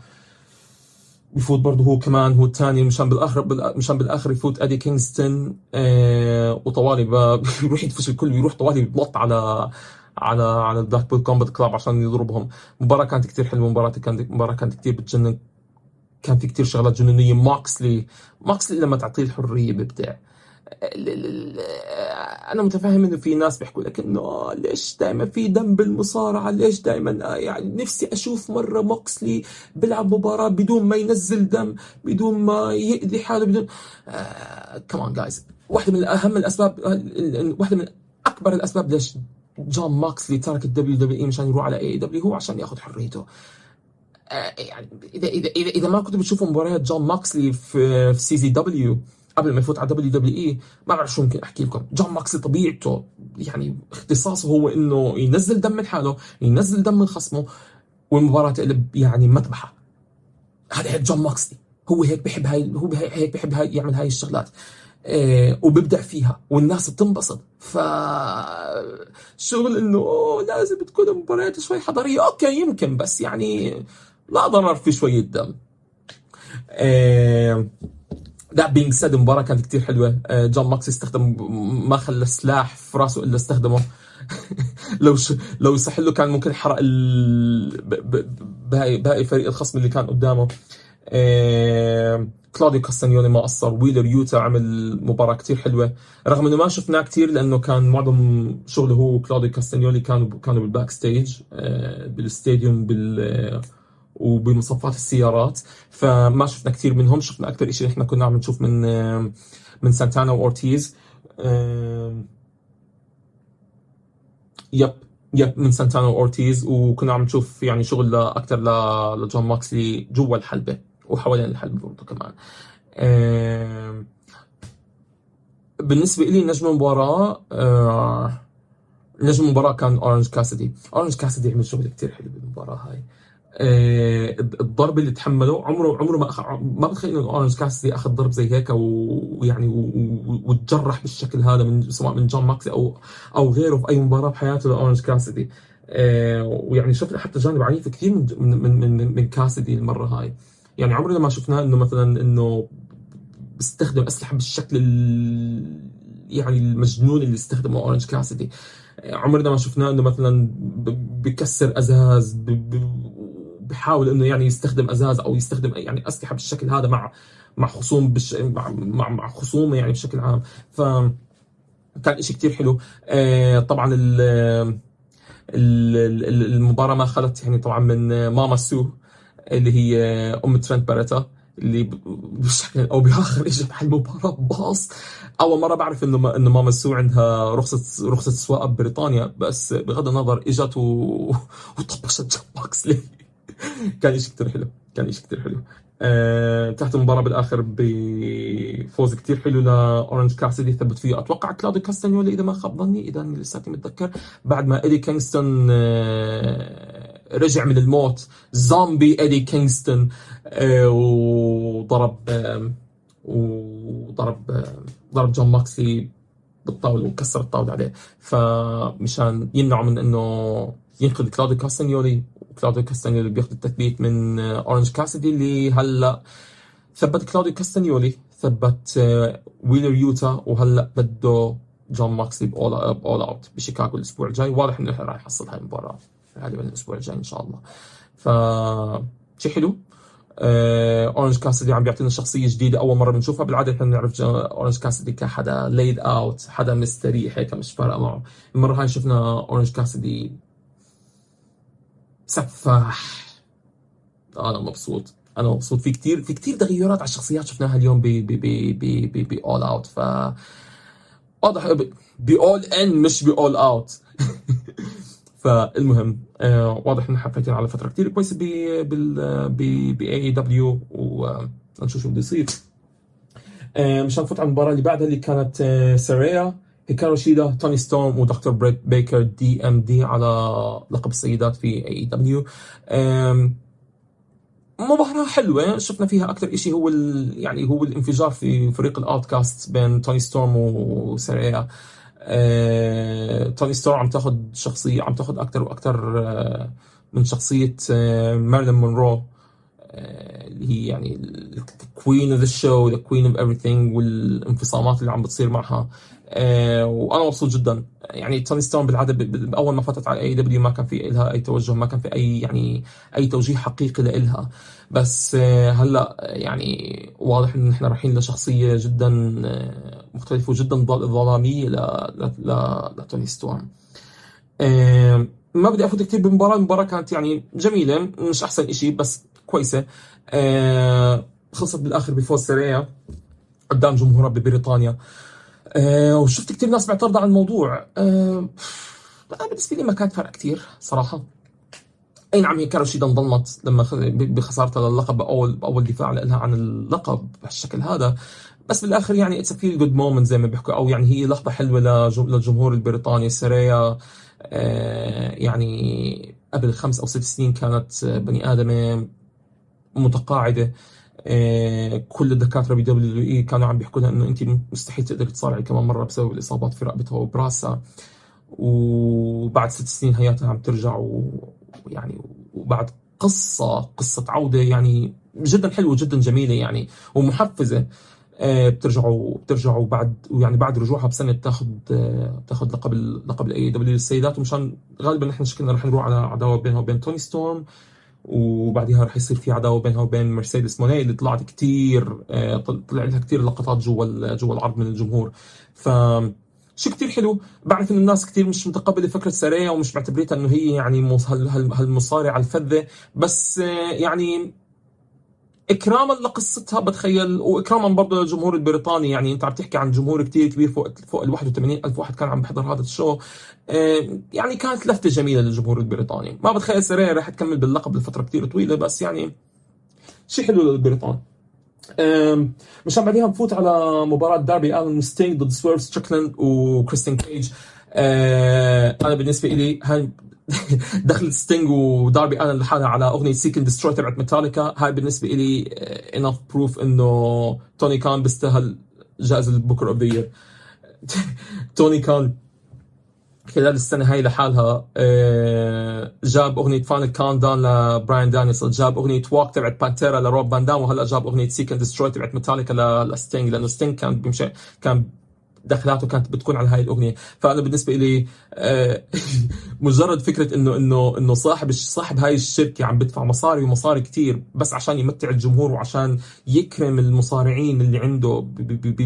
بفوت برضه هو كمان هو الثاني. مشان بالاخر مشان بالآخر يفوت ايدي كينغستون آه وطوالي *laughs* بيروح يدفش الكل بيروح طوالي بينط على على على البلاكبول كومبات كلوب عشان يضربهم. مباراة كانت كثير حلوة مباراة كانت مباراة كانت كثير بتجنن كان في كثير شغلات جنونية. موكسلي موكسلي لما تعطيه الحرية بيبدع. أنا متفاهم إنه في ناس بيحكوا لك إنه ليش دائما في دم بالمصارعة؟ ليش دائما يعني نفسي أشوف مرة موكسلي بيلعب مباراة بدون ما ينزل دم بدون ما يأذي حاله بدون كمان uh, جايز واحدة من أهم الأسباب واحدة من أكبر الأسباب ليش جون موكسلي ترك الدبليو دبليو اي مشان يروح على اي دبليو هو عشان ياخذ حريته. يعني اذا اذا اذا, إذا ما كنتوا بتشوفوا مباريات جون موكسلي في في سي زي دبليو قبل ما يفوت على دبليو دبليو اي ما بعرف شو ممكن أحكي لكم. جون موكسلي طبيعته يعني اختصاصه هو إنه ينزل دم من حاله ينزل دم من خصمه والمباراة تقلب يعني مذبحة. هذا هيك جون موكسلي هو هيك بحب هاي هو هيك بحب هاي يعمل هاي الشغلات. إيه وببدع فيها والناس بتنبسط. ف شغل إنه لازم تكون المباريات شوي حضاريه okay يمكن بس يعني لا ضرر في شوية دم. إيه that being said المباراة كانت كتير حلوة. جون موكس استخدم ما خلى سلاح في راسه إلا استخدمه. *laughs* لو ش... لو يصح له كان ممكن حرق ال... باقي باقي فريق الخصم اللي كان قدامه. آه... كلوديو كاستانيولي ما قصر. ويلر يوتا عمل مباراة كتير حلوة. رغم إنه ما شفناه كتير لأنه كان معظم شغله هو وكلوديو كاستانيولي كانوا كانوا بال backstage آه... بال stadium بال وبمصفات السيارات فما شفنا كثير منهم شفنا أكثر شيء إحنا كنا عم نشوف من من سانتانا وأورتيز. yep yep من سانتانا وأورتيز وكنا عم نشوف يعني شغل أكثر لجون موكسلي جوا الحلبة وحوالين الحلبة برضه كمان. بالنسبة لي نجم المباراة نجم المباراة كان أورنج كاسدي أورنج كاسدي عمل شغل كثير حلو بالمباراة هاي. آه الضرب اللي تحمله عمره عمره ما أخ... ما بتخيل إنه اورنج كاسدي اخذ ضرب زي هيك ويعني وتجرح بالشكل هذا من سواء من جون موكسلي أو أو غيره في أي مباراة بحياته لاورنج كاسدي آه ويعني شفنا حتى جانب عنيف كثير من من من من كاسدي المرة هاي. يعني عمرنا ما شفناه إنه مثلا إنه بيستخدم أسلحة بالشكل يعني المجنون اللي استخدمه اورنج كاسدي عمرنا ما شفناه إنه مثلا بكسر أزاز بحاول إنه يعني يستخدم أزاز أو يستخدم يعني أسلحة بالشكل هذا مع مع خصوم بش مع مع, خصومه يعني بشكل عام. ف كان شيء كثير حلو. آه طبعا ال المباراة ما خلت يعني طبعا من ماما سو اللي هي أم ترينت باريتا اللي بشكل أو بآخر اجت على المباراة بباص. أول مرة بعرف إنه إنه ماما سو عندها رخصه رخصة سواقة ببريطانيا بس بغض النظر إجت و... وطبشت جون موكسلي *laughs* كان شيء كثير حلو كان شيء كثير حلو. أه تحت المباراة بالآخر بفوز كثير حلو لأورنج كاسدي ثبت فيه. أتوقع كلوديو كاستانيولي إذا ما خاب ظني إذا لساتي متذكر بعد ما إيدي كينغستون أه رجع من الموت زومبي إيدي كينغستون أه وضرب أه وضرب أه ضرب جون موكسلي بالطاولة وكسر الطاولة عليه. فمشان يمنعوا من إنه ينقذ كلوديو كاستانيولي كلوديو كاستانيولي بياخذ التثبيت من أورنج كاسدي اللي هلا ثبت كلوديو كاستانيولي ثبت ويلر يوتا وهلا بده جون موكسلي بأول بأول أوت بشيكاغو الأسبوع الجاي. واضح إنه راح يحصل هاي المباراة غالبا الأسبوع الجاي إن شاء الله. ف شيء حلو. أورنج كاسدي عم بيعطينا شخصية جديدة أول مرة بنشوفها. بالعادة إحنا بنعرف أورنج كاسدي كحدا laid out حدا مستريح هيك مش فارقة معه. المرة هاي شفنا أورنج كاسدي سفاح. أنا مبسوط. أنا مبسوط. في كثير في كثير تغيرات على الشخصيات شفناها اليوم ب ب ب ب All Out ف واضح ب All In مش ب All Out *laughs* فالمهم آه واضح ان حبيتين على فترة كثير كويسة ب ب AEW ونشوف شو بده يصير. آه مشان نفوت على المباراة اللي بعدها اللي كانت آه ساريا هيكارو شيدا توني ستورم ودكتور بريت بيكر DMD على لقب السيدات في AEW مباراة حلوة شفنا فيها أكثر شيء هو يعني هو الانفجار في فريق ال Outcasts بين توني ستورم وساريا أه توني ستورم عم تاخذ شخصية عم تاخذ أكثر وأكثر من شخصية مارلين مونرو. اللي هي يعني ال queen of the show the queen of everything والانفصامات اللي عم بتصير معها. وأنا مبسوط جدا. يعني توني ستورم بالعادة اول ما فتت على AEW ما كان في لها أي توجه ما كان في أي يعني أي توجيه حقيقي لها بس آه هلأ يعني واضح إن إحنا رايحين لشخصية جدا آه مختلفة وجدا ظلامية لتوني ستون. آه ما بدي أفوت كثير بالمباراة. المباراة كانت يعني جميلة مش أحسن شيء بس كويسة. آه خلصت بالآخر بفوز سريع قدام جمهورها ببريطانيا آه وشفت كثير ناس معترضة على الموضوع. آه بالنسبة لي ما كانت فرق كثير صراحة. أي نعم هيكارو انظلمت لما بخسارتها للقب باول باول دفاع لها عن اللقب بهالشكل هذا. بس بالآخر يعني it's feel good moment زي ما بيحكوا. أو يعني هي لحظة حلوة للجمهور البريطاني. ساريا آه، يعني قبل خمس أو ست سنين كانت بني آدمة متقاعدة. كل الدكاترة ب WWE كانوا عم بيحكوا لها إنه انت مستحيل تقدري تصارعي كمان مرة بسبب الإصابات في رقبتها وبراسها. وبعد ست سنين حياتها عم ترجع ويعني وبعد قصة قصة عودة يعني جدا حلوة جدا جميلة يعني ومحفزة. آه، بترجعوا بترجعوا بعد يعني بعد رجوعها بسنة بتاخذ بتاخذ لقب لقب ال AEW للسيدات ومشان غالبا نحن شكلنا رح نروح على عداوة بينها وبين توني ستورم. وبعدها رح يصير في عداوة بينها وبين مرسيدس موني اللي طلعت كثير آه، طلع لها كثير لقطات جوا جوا العرض من الجمهور. ف شيء كثير حلو. بعرف انه الناس كثير مش متقبلة فكرة ساريا ومش معتبريتها إنه هي يعني هالمصارعة الفذة. بس آه، يعني إكراما لقصتها بتخيل وإكراما برضه للجمهور البريطاني يعني أنت عم تحكي عن جمهور كتير كبير فوق فوق ال 81 ألف واحد كان عم بيحضر هذا الشو. آه، يعني كانت لفتة جميلة للجمهور البريطاني. ما بتخيل سريع رح تكمل باللقب لفترة كتير طويلة بس يعني شيء حلو للبريطان. مشان بعديها بفوت على مباراة داربي آلن ستينج ضد سويرف ستريكلاند وكريستين كيج. أه أنا بالنسبة لي هاي *laughs* دخلت ستينج وداربي الن لحالها على أغنية Seek and Destroy تبعت ميتاليكا هاي بالنسبة لي enough proof إنه توني كان بيستاهل جائزة ال booker of the year توني كان خلال السنة هاي لحالها آه، جاب أغنية Final Countdown لبراين دانيلسون جاب أغنية Walk تبعت بانتيرا لروب فان دام وهلأ جاب أغنية Seek and Destroy تبعت ميتاليكا لستينج لأنه ستينج كان بيمشي كان دخلاته كانت بتكون على هاي الأغنية. فأنا بالنسبة لي آه، *laughs* مجرد فكرة إنه إنه إنه صاحب صاحب هاي الشركة عم بدفع مصاري ومصاري كتير بس عشان يمتع الجمهور وعشان يكرم المصارعين اللي عنده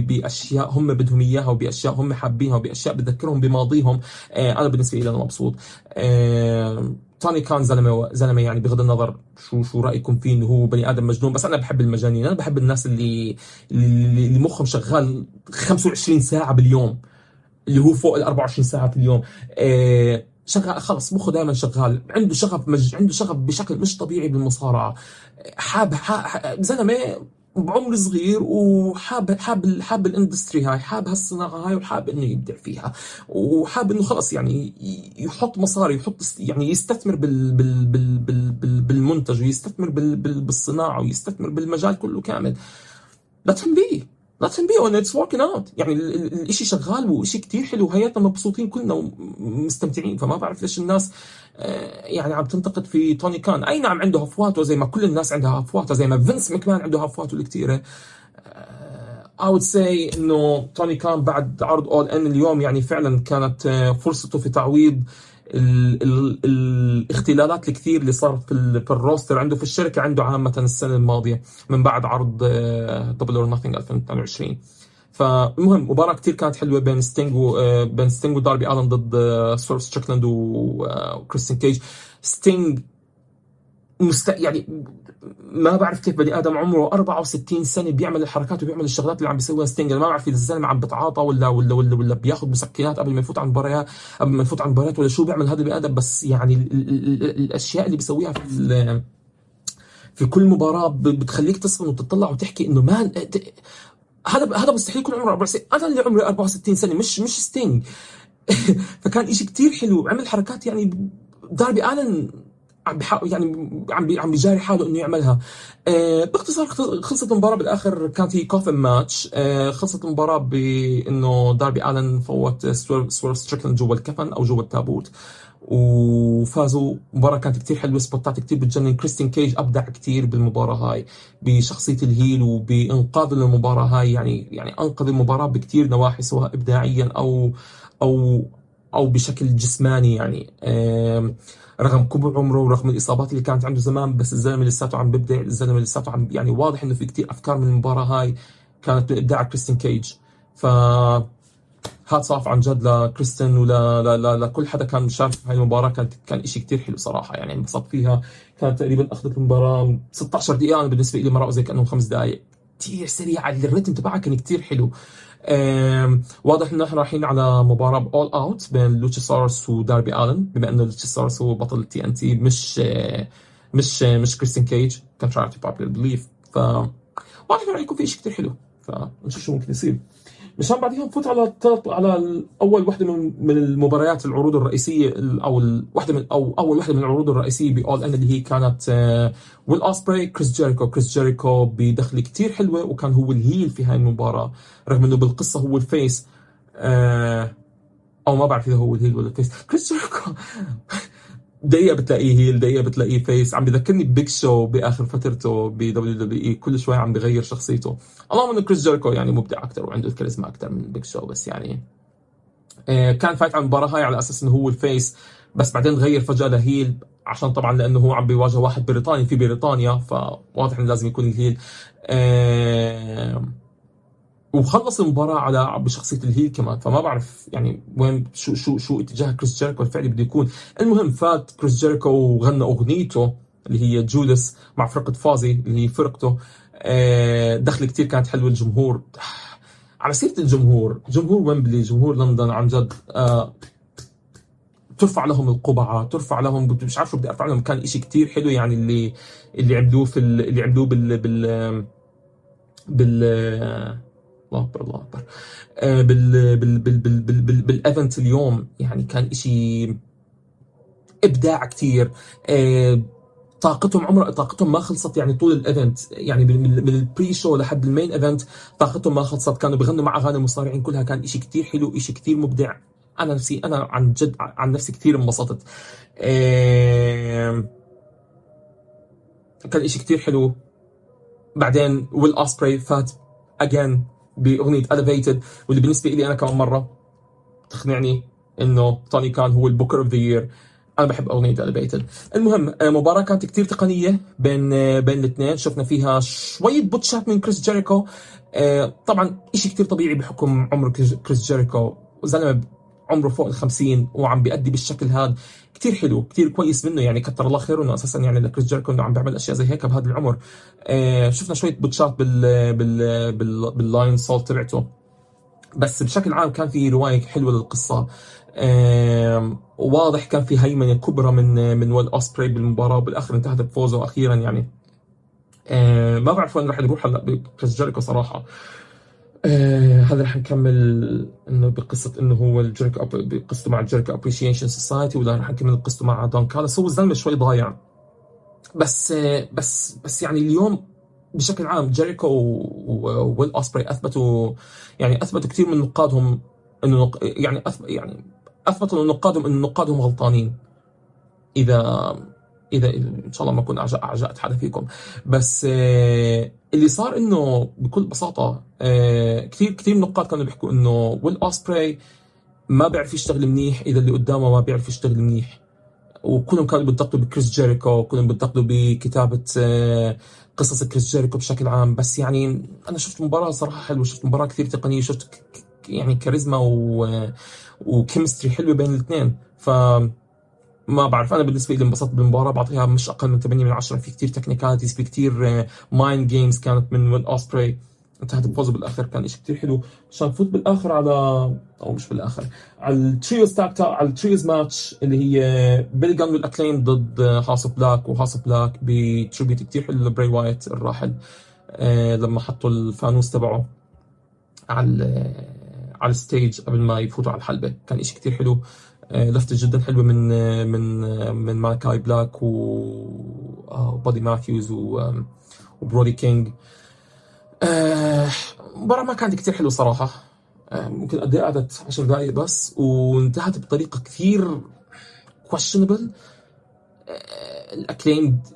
بأشياء هم بدهم إياها وبأشياء هم حابينها وبأشياء بتذكرهم بماضيهم آه، أنا بالنسبة لي أنا مبسوط. آه، توني كان زلمة زلمة يعني بغض النظر شو شو رأيكم فيه إنه هو بني آدم مجنون بس أنا بحب المجانين أنا بحب الناس اللي اللي مخهم شغال 25 ساعة باليوم اللي هو فوق ال 24 ساعه في اليوم. آه شغال خلص مخه دائما شغال عنده شغف مج... عنده شغف بشكل مش طبيعي بالمصارعة. حاب, حاب... زلمة بعمر صغير وحاب حاب حاب الإندستري هاي حاب هالصناعة هاي وحاب إنه يبدع فيها. وحاب إنه خلص يعني يحط مصاري يحط يعني يستثمر بال بال بال بال بالمنتج ويستثمر بال بال بالصناعة ويستثمر بالمجال كله كامل. let him let him be and it's working out. يعني الإشي شغال وشيء كتير حلو وهياتنا مبسوطين كلنا ومستمتعين. فما بعرف ليش الناس آه، يعني عم تنتقد في توني كان. أي نعم عنده هفواته زي ما كل الناس عندها هفواته زي ما فينس مكمان عنده هفواته الكثيره I would say إنه توني كان بعد عرض All In اليوم يعني فعلا كانت آه، فرصته في تعويض ال ال الاختلالات الكثير اللي صارت في, في ال roster عنده في الشركة عنده عامة السنة الماضية من بعد عرض Double or Nothing 2022 فالمهم مباراة كثير كانت حلوة بين ستينج آه، بين ستينج وداربي آلن ضد سويرف ستريكلاند وكريستين كيج. ستينج مست... يعني ما بعرف كيف بني آدم عمره 64 سنة بيعمل الحركات وبيعمل الشغلات اللي عم بيسويها ستينج ما بعرف اذا الزلمة عم بتعاطى ولا ولا ولا, ولا بياخذ مسكنات قبل ما يفوت على المباريات قبل ما يفوت على المباريات ولا شو بيعمل هذا البني آدم. بس يعني ال ال ال الأشياء اللي بيسويها في في كل مباراة بتخليك تصفن وتطلع وتحكي إنه ما هذا هذا مستحيل يكون عمره 64 أنا اللي عمري 64 سنة مش مش ستينج. *laughs* فكان شيء كثير حلو. عمل حركات يعني داربي آلن عم بحاول يعني عم عم بيجاري حاله إنه يعملها. آه باختصار خلصت المباراة بالآخر كانت هي coffin match آه خلصت المباراة بإنه داربي الن فوت سويرف ستريكلاند جوا الكفن أو جوا التابوت. وفازوا. مباراة كانت كتير حلوة سبوتات كتير بتجنن. كريستين كيج أبدع كتير بالمباراة هاي بشخصية ال heel وبإنقاذ المباراة هاي. يعني يعني أنقذ المباراة بكتير نواحي سواء إبداعيا أو أو أو بشكل جسماني يعني. رغم كبر عمره ورغم الإصابات اللي كانت عنده زمان بس الزلمة لساته عم بيبدع الزلمة لساته عم يعني واضح إنه في كتير أفكار من المباراة هاي كانت من ابداع كريستين كيج. ف hats off عن جد لكريستن ولا لا لا لكل حدا كان مشارك في هاي المباراة كانت كان شيء كثير حلو صراحة. يعني انبسطت فيها. كانت تقريبا أخذت المباراة 16 دقيقة أنا بالنسبة لي مرقوا زي كانهم خمس دقائق كثير سريعة الريتم تبعها كان كثير حلو. واضح انه إحنا رايحين على مباراة ب All Out بين لوتشاسورس وداربي آلن بما انه لوتشاسورس هو بطل ال TNT مش مش مش كريستيان كيج contrary to popular belief ف واضح انه راح يكون في شيء كثير حلو. فنشوف شو ممكن يصير. مشان بعدين نفوت على على أول وحدة من من المباريات العروض الرئيسية ال- أو واحدة من أو أول وحدة من العروض الرئيسية ب All In اللي هي كانت ويل اوسبري كريس جيريكو كريس جيريكو بدخله كثير حلوة وكان هو ال heel في هاي المباراة رغم إنه بالقصة هو ال face آه، أو ما بعرف إذا هو ال heel ولا ال face. كريس جيريكو *laughs* دقيقة بتلاقيه heel دقيقة بتلاقيه face عم بذكرني ببيج شو بآخر فترته ب WWE كل شوي عم بغير شخصيته. اللهم إنه كريس جيريكو يعني مبدع أكثر وعنده الكاريزما أكثر من بيج شو بس يعني آه، كان فايت على المباراة هاي على أساس إنه هو ال face بس بعدين تغير فجأة ل heel عشان طبعا لأنه هو عم بيواجه واحد بريطاني في بريطانيا فواضح إنه لازم يكون ال heel وخلص المباراة على بشخصية ال heel كمان فما بعرف يعني وين شو شو شو اتجاه كريس جيريكو الفعلي بده يكون. المهم فات كريس جيريكو وغنى أغنيته اللي هي Judas مع فرقة Fozzy اللي هي فرقته. آه، دخل كتير كانت حلوة الجمهور. على سيرة الجمهور جمهور ويمبلي جمهور لندن عن جد آه، ترفع لهم القبعة ترفع لهم مش عارف شو بدي أرفع لهم كان إشي كتير حلو يعني اللي اللي عملوه في ال- اللي عملوه بال بال بال الله أكبر الله أكبر. آه، بال بال بال بال بال بال بال event اليوم يعني كان إشي إبداع كتير. آه، طاقتهم عمر طاقتهم ما خلصت يعني طول ال event يعني من, ال pre show لحد ال main event طاقتهم ما خلصت. كانوا بيغنوا مع أغاني المصارعين كلها. كان إشي كتير حلو إشي كتير مبدع. أنا نفسي أنا عن جد عن نفسي كثير انبسطت. آم، كان إشي كتير حلو. بعدين ويل اسبري فات again بأغنية Elevated واللي بالنسبة لي أنا كمان مرة تقنعني إنه توني خان هو ال booker of the year أنا بحب أغنية Elevated المهم آه، مباراة كانت كتير تقنية بين آه، بين الاثنين. شفنا فيها شوية botch ات من كريس جيريكو آه، طبعا إشي كتير طبيعي بحكم عمر كريس جيريكو زلمه عمره فوق ال 50 وعم بيأدي بالشكل هذا كتير حلو كتير كويس منه. يعني كتر الله خيره إنه أساسا يعني لكريس جيريكو إنه عم بيعمل أشياء زي هيك بهذا العمر. آه، شفنا شوية botch ات بال بال بال بال Lionsault تبعته. بس بشكل عام كان في رواية حلوة للقصة. واضح كان في هيمنة كبرى من من ويل أوسبري بالمباراة. وبالاخر انتهت بفوزه أخيرا يعني. آم، ما بعرف وين رح نروح هلأ بكريس جيريكو صراحة. آه هذا رح نكمل إنه بقصة إنه هو الجيريكو أب- بقصته مع ال Jericho Appreciation Society ولا رح نكمل قصته مع دون كاليس هو الزلمة شوي ضايع. بس آه بس بس يعني اليوم بشكل عام جيريكو وويل أوسبري أثبتوا يعني أثبتوا كثير من نقادهم إنه يعني أث- يعني أثبتوا لنقادهم ان نقادهم غلطانين. إذا إذا إن شاء الله ما أكون اعجأت حدا فيكم. بس آه، اللي صار إنه بكل بساطة آه، كثير كثير نقاد كانوا بيحكوا إنه ويل اوسبري ما بيعرف يشتغل منيح إذا اللي قدامه ما بيعرف يشتغل منيح. وكلهم كانوا بينتقدوا بكريس جيريكو كلهم بينتقدوا بكتابة آه، قصص كريس جيريكو بشكل عام. بس يعني أنا شفت مباراة صراحة حلوة شفت مباراة كثير تقنية شفت يعني كاريزما و و chemistry حلوة بين الاثنين. ف ما بعرف. أنا بالنسبة لي انبسطت بالمباراة بعطيها مش أقل من 8 من 10 في كثير technicalities في كثير mind games كانت من ويل اوسبري انتهت بفوزه بالآخر. كان شيء كثير حلو. عشان نفوت بالآخر على أو مش بالآخر على ال trios tag على ال trios match اللي هي بيلي جان وال Acclaimed ضد هاوس بلاك وهاوس بلاك بتريبيوت كثير حلو لبراي وايت الراحل آه، لما حطوا الفانوس تبعه على على ال stage قبل ما يفوتوا على الحلبة. كان إشي كتير حلو. آه، لفتة جدا حلوة من آه، من آه، من مالاكاي بلاك و آه، وبادي ماثيوز وبرودي كينج. آه، المباراة ما كانت كتير حلوة صراحة. آه، ممكن قد قعدت 10 دقايق بس وانتهت بطريقة كثير questionable. الاكليمد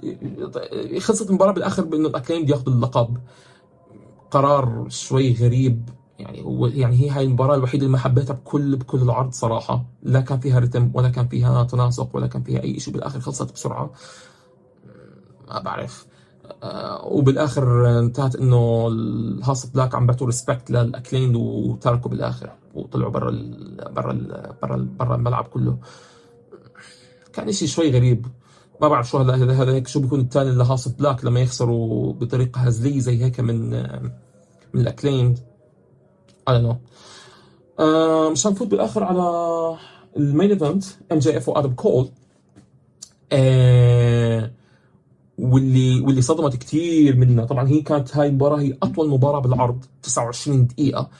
خلصت المباراة بالآخر بأنه الاكليمد ياخذوا اللقب. قرار شوي غريب. يعني هو يعني هي هاي المباراة الوحيدة اللي ما حبيتها بكل بكل العرض صراحة. لا كان فيها رتم ولا كان فيها تناسق ولا كان فيها أي شيء. بالآخر خلصت بسرعة. ما بعرف. آه، وبالآخر انتهت إنه ال House of Black عم بيعطوا respect لل Acclaimed وتركوا بالآخر وطلعوا برا ال برا ال برا ال برا الملعب كله. كان إشي شوي غريب. ما بعرف شو هذا هذا هيك شو بيكون الثاني ل House of Black لما يخسروا بطريقة هزلية زي هيك من من ال Acclaimed. I آه مشان نفوت بالاخر على ال main event MJF وادم كول واللي واللي صدمت كثير منا طبعا هي كانت هاي المباراة هي أطول مباراة بالعرض 29 دقيقة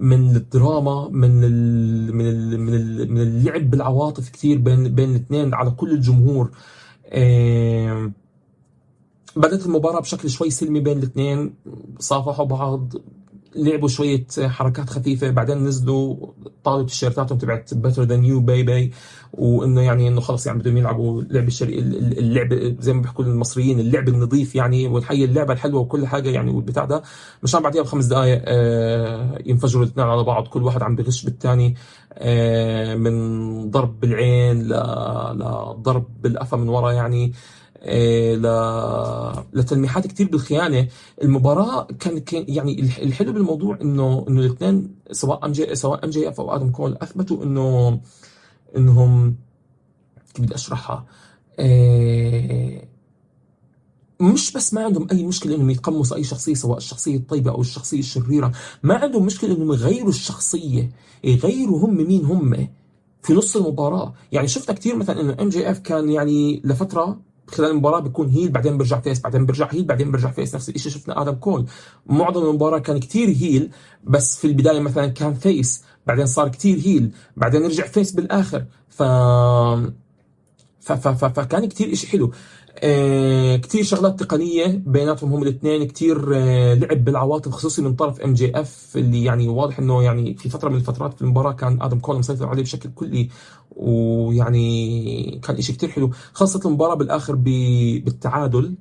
من الدراما من ال من ال من ال من اللعب بالعواطف كثير بين بين الاثنين على كل الجمهور. بدأت المباراة بشكل شوي سلمي بين الاثنين صافحوا بعض لعبوا شوية حركات خفيفة بعدين نزلوا طالوا تيشيرتاتهم تبعت Better Than You Bay Bay وإنه يعني إنه خلص يعني بدهم يلعبوا لعب الشري اللعب زي ما بيحكوا المصريين اللعب النظيف يعني والحقيقة اللعبة الحلوة وكل حاجة يعني والبتاع ده. مشان بعديها بخمس دقائق آه، ينفجروا الاثنين على بعض كل واحد عم بغش بالثاني آه، من ضرب بالعين لضرب بالقفا من ورا يعني. لتلميحات كثير بالخيانة. المباراة كان كان يعني الحلو بالموضوع انه إنه الاثنين سواء MJ سواء MJF أو آدم كول أثبتوا انه انهم كيف بدي أشرحها؟ آه، مش بس ما عندهم أي مشكلة إنهم يتقمصوا أي شخصية سواء الشخصية الطيبة أو الشخصية الشريرة. ما عندهم مشكلة إنهم يغيروا الشخصية. يغيروا هم مين هم في نص المباراة. يعني شفنا كثير مثلا إنه MJF كان يعني لفترة خلال المباراة بيكون heel بعدين بيرجع face بعدين بيرجع heel بعدين بيرجع face. نفس الشيء شفنا آدم كول. معظم المباراة كان كتير heel بس في البداية مثلا كان face بعدين صار كتير heel بعدين رجع face بالآخر. ف ف ف ف فكان كتير شيء حلو. آه كتير شغلات تقنية بيناتهم هم الاثنين كتير آه لعب بالعواطف خصوصي من طرف MJF اللي يعني واضح إنه يعني في فترة من الفترات في المباراة كان آدم كول مسيطر عليه بشكل كلي ويعني كان شيء كتير حلو. خاصة المباراة بالآخر بالتعادل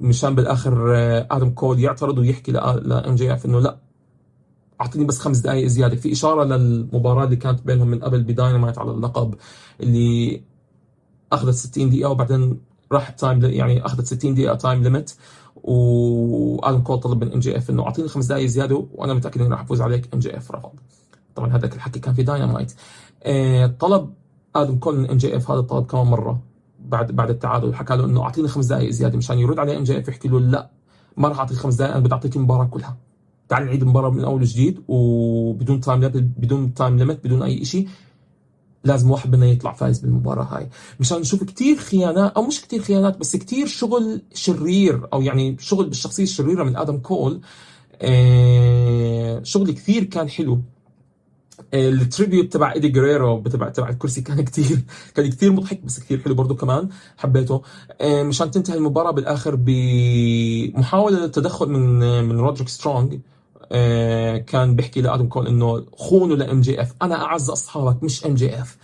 مشان بالآخر آه آدم كول يعترض ويحكي ل MJF إنه لأ أعطيني بس خمس دقائق زيادة. في إشارة للمباراة اللي كانت بينهم من قبل بداينامايت على اللقب اللي أخذت 60 دقيقة وبعدين راح time يعني أخذت 60 دقيقة time limit وآدم كول طلب من MJF إنه أعطيني خمس دقائق زيادة وأنا متأكد إني راح أفوز عليك MJF رفض. طبعا هذاك الحكي كان في داينامايت آه طلب آدم كول من MJF هذا الطلب كمان مرة بعد بعد التعادل. حكى له إنه أعطيني خمس دقائق زيادة مشان يرد عليه MJF يحكي له لا ما راح اعطيك خمس دقائق أنا بدي أعطيك المباراة كلها. تعال نعيد المباراة من أول وجديد وبدون time بدون time limit بدون أي شيء لازم واحد منا يطلع فايز بالمباراة هاي. مشان نشوف كثير خيانات أو مش كثير خيانات بس كثير شغل شرير أو يعني شغل بالشخصية الشريرة من آدم كول. آه شغل كثير كان حلو. ال tribute تبع إيدي جريرو تبع تبع الكرسي كان *laughs* كثير كان كثير مضحك بس كثير حلو برضه كمان. حبيته. آه مشان تنتهي المباراة بالآخر بمحاولة للتدخل من من رودريك سترونج. آه، كان بيحكي لأدم كول إنه خونوا ل MJF أنا أعز أصحابك مش MJF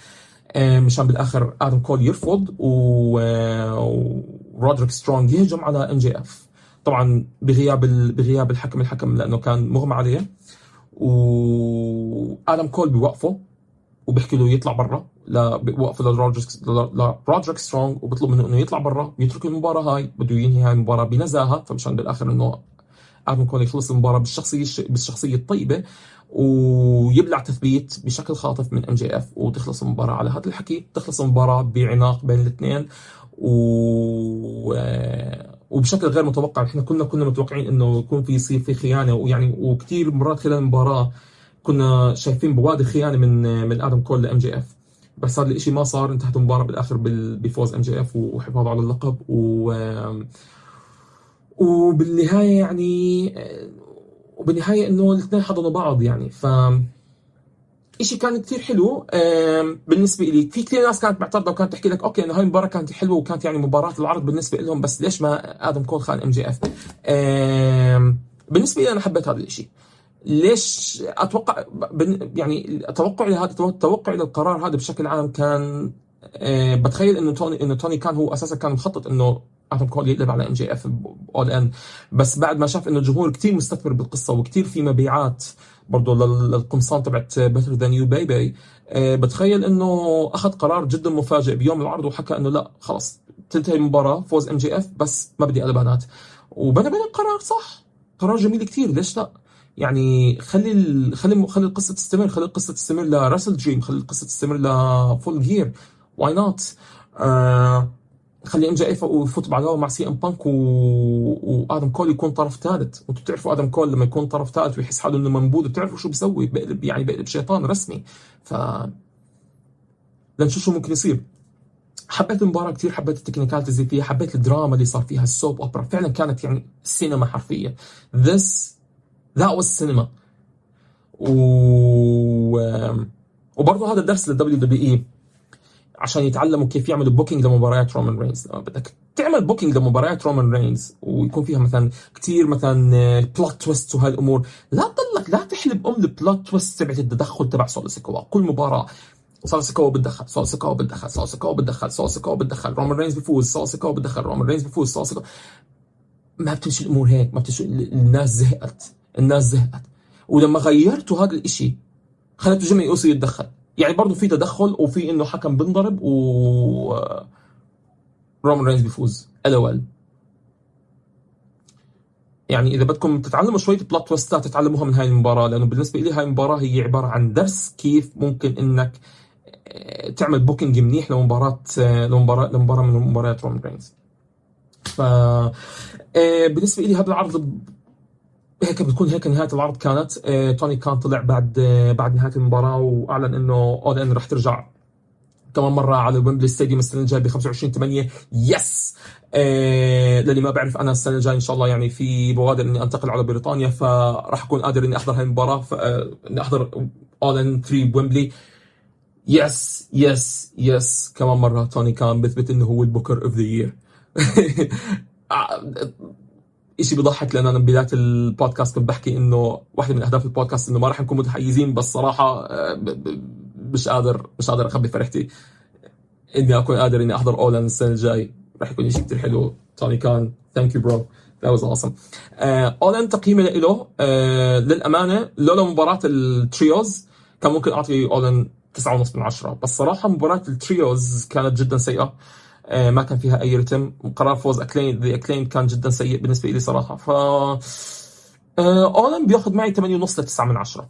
مشان بالآخر أدم كول يرفض ورودريك سترونج يهجم على MJF طبعا بغياب بغياب الحكم الحكم لأنه كان مغمى عليه. وأدم كول بيوقفه وبيحكي له يطلع برا بوقفه لرودريك سترونج وبيطلب منه إنه يطلع برا ويترك المباراة هاي بده ينهي هاي المباراة بنزاهة. فمشان بالآخر إنه آدم كول يخلص المباراة بالشخصية بالشخصية الطيبة ويبلع تثبيت بشكل خاطف من MJF وتخلص المباراة على هذا الحكي. تخلص المباراة بعناق بين الاثنين و وبشكل غير متوقع. إحنا كنا كنا متوقعين إنه يكون في يصير في خيانة ويعني وكثير مرات خلال المباراة كنا شايفين بوادر خيانة من من آدم كول ل MJF بس هذا الشيء ما صار انتهت المباراة بالآخر بفوز MJF وحفاظ على اللقب و وبالنهاية يعني وبالنهاية إنه الاثنين حضنوا بعض يعني. ف شيء كان كثير حلو. بالنسبة لي في كثير ناس كانت معترضة وكانت تحكي لك okay إنه هاي المباراة كانت حلوة وكانت يعني مباراة العرض بالنسبة لهم بس ليش ما آدم كول خان MJF؟ بالنسبة لي أنا حبيت هذا الشيء ليش أتوقع يعني توقعي لهذا توقعي للقرار هذا بشكل عام كان بتخيل إنه توني إنه توني كان هو أساسا كان مخطط إنه آدم كول يقلب على ام جي إف اول إن. بس بعد ما شاف إنه الجمهور كثير مستثمر بالقصة وكثير في مبيعات برضه للقمصان تبعت Better Than You Bay Bay بتخيل إنه أخذ قرار جدا مفاجئ بيوم العرض وحكى إنه لا خلص تنتهي المباراة فوز MJF بس ما بدي قلبانات وبنى بين القرار صح؟ قرار جميل كثير ليش لا؟ يعني خلي خلي خلي القصة تستمر خلي القصة تستمر ل WrestleDream خلي القصة تستمر ل Full Gear why not خلي MJF يفوت بعدها مع CM Punk و... وآدم كول يكون طرف ثالث. وأنتم بتعرفوا آدم كول لما يكون طرف ثالث ويحس حاله إنه منبوذ بتعرفوا شو بيسوي؟ بقلب يعني بقلب شيطان رسمي. ف لنشوف شو ممكن يصير. حبيت المباراة كثير حبيت ال technicalities اللي فيها حبيت الدراما اللي صار فيها ال soap opera. فعلا كانت يعني سينما حرفيا. This that was cinema. و وبرضه هذا درس لل WWE عشان يتعلموا كيف يعملوا booking لمباريات رومان رينز بدك تعمل booking لمباريات رومان رينز ويكون فيها مثلا كثير مثلا plot twist وهاي الأمور لا تضلك لا تحلب أم ال plot twist تبعت التدخل تبع سولو كل مباراة سولو سيكوا بتدخل سولو سيكوا بتدخل سولو سيكوا بتدخل سولو سيكوا بتدخل رومان رينز بيفوز سولو سيكوا بتدخل رومان رينز بيفوز سولو سيكوا ما بتمشي الأمور هيك ما بتمشي الناس زهقت الناس زهقت. ولما غيرتوا هذا الإشي خليته جيمي اوسي يتدخل. يعني برضه في تدخل وفي إنه حكم بنضرب و رومان رينز بيفوز. ال يعني إذا بدكم تتعلموا شوية plot twist ات تتعلموها من هاي المباراة لأنه بالنسبة لي هاي المباراة هي عبارة عن درس كيف ممكن إنك آه، تعمل booking منيح لمباراة آه، لمباراة لمباراة من مباريات رومان رينز ف آه، بالنسبة لي هذا العرض هيك بتكون هيك نهاية العرض كانت. آه، توني كان طلع بعد آه، بعد نهاية المباراة وأعلن إنه All In رح ترجع كمان مرة على Wembley Stadium السنة الجاية ب 25 8 yes للي ما بعرف أنا السنة الجاية إن شاء الله يعني في بوادر إني أنتقل على بريطانيا فراح أكون قادر إني أحضر هاي المباراة آه إني أحضر All In 3 بويمبلي yes yes yes كمان مرة توني كان بثبت إنه هو ال booker of the year شيء بضحك لأن أنا بداية البودكاست كنت بحكي إنه واحدة من أهداف البودكاست إنه ما راح نكون متحيزين بس صراحة آه، مش قادر مش قادر أخبي فرحتي. إني أكون قادر إني أحضر All In السنة الجاي. راح يكون شيء كثير حلو. توني كان thank you bro that was awesome All In تقييمي له آه للأمانة لولا مباراة ال trios كان ممكن أعطي All In 9.5 من 10 بس صراحة مباراة ال trios كانت جدا سيئة. آه، ما كان فيها أي رتم قرار فوز Acclaimed The Acclaimed كان جدا سيء بالنسبة لي صراحة. ف All In بياخذ معي 8 ونص ل 9 من 10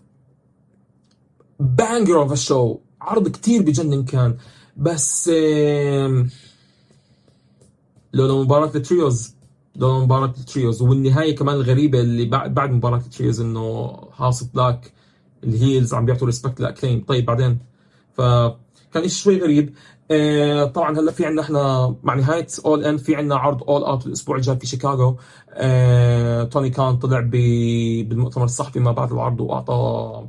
banger of a show عرض كتير بجنن كان. بس لولا مباراة ال trios لولا مباراة ال trios والنهاية كمان الغريبة اللي بعد بعد مباراة ال trios إنه House of Black ال heels عم بيعطوا respect ل Acclaimed طيب بعدين. فكان شيء شوي غريب. آه، طبعا هلأ في عندنا إحنا مع نهاية All In في عندنا عرض All Out الأسبوع الجاي في شيكاغو. آه، توني كان طلع بالمؤتمر الصحفي ما بعد العرض واعطى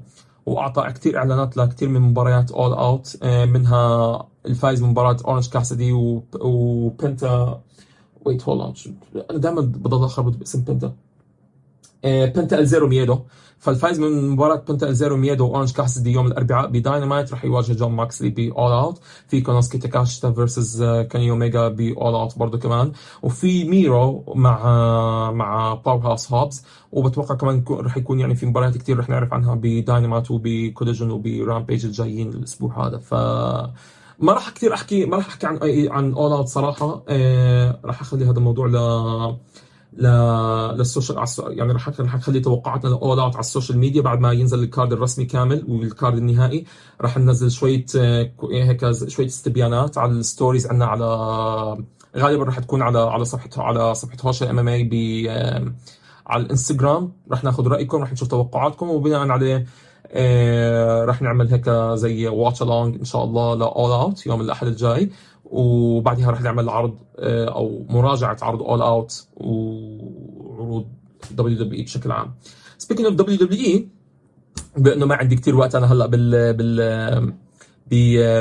وأعطى كثير إعلانات لكثير من مباريات All Out آه، منها الفايز من مباراه اورنج كاسدي وبنتا wait hold أنا دائما بضل اخربط باسم بنتا بنتا الزيرو ميدو فالفايز من مباراة بنتا الزيرو ميدو واورنج كاسدي يوم الأربعاء بداينامايت. راح يواجه جون ماكسلي ب All Out في كونوسكي تاكاشتا versus كاني اوميجا ب All Out برضه كمان. وفي ميرو مع مع باور هاوس هوبز وبتوقع كمان راح يكون يعني في مباريات كثير راح نعرف عنها ب Dynamite وب Collision وب Rampage الجايين الأسبوع هذا. ف ما راح كثير احكي ما راح أحكي عن عن All Out صراحة. آه راح أخلي هذا الموضوع ل لل social يعني رح رح نخلي توقعاتنا ل All Out على ال social media بعد ما ينزل ال card الرسمي كامل وال card النهائي. رح ننزل شوية آه، هيك شوية استبيانات على ال stories عندنا على غالبا رح تكون على على صفحه على صفحة هوشة MMA ب على الإنستغرام. رح ناخذ رأيكم رح نشوف توقعاتكم وبناء عليه آه رح نعمل هيك زي watch along إن شاء الله ل All Out يوم الأحد الجاي. وبعدها رح نعمل عرض آه، أو مراجعة عرض All Out وعروض WWE بشكل عام. speaking of WWE بانه ما عندي كثير وقت أنا هلأ بال بال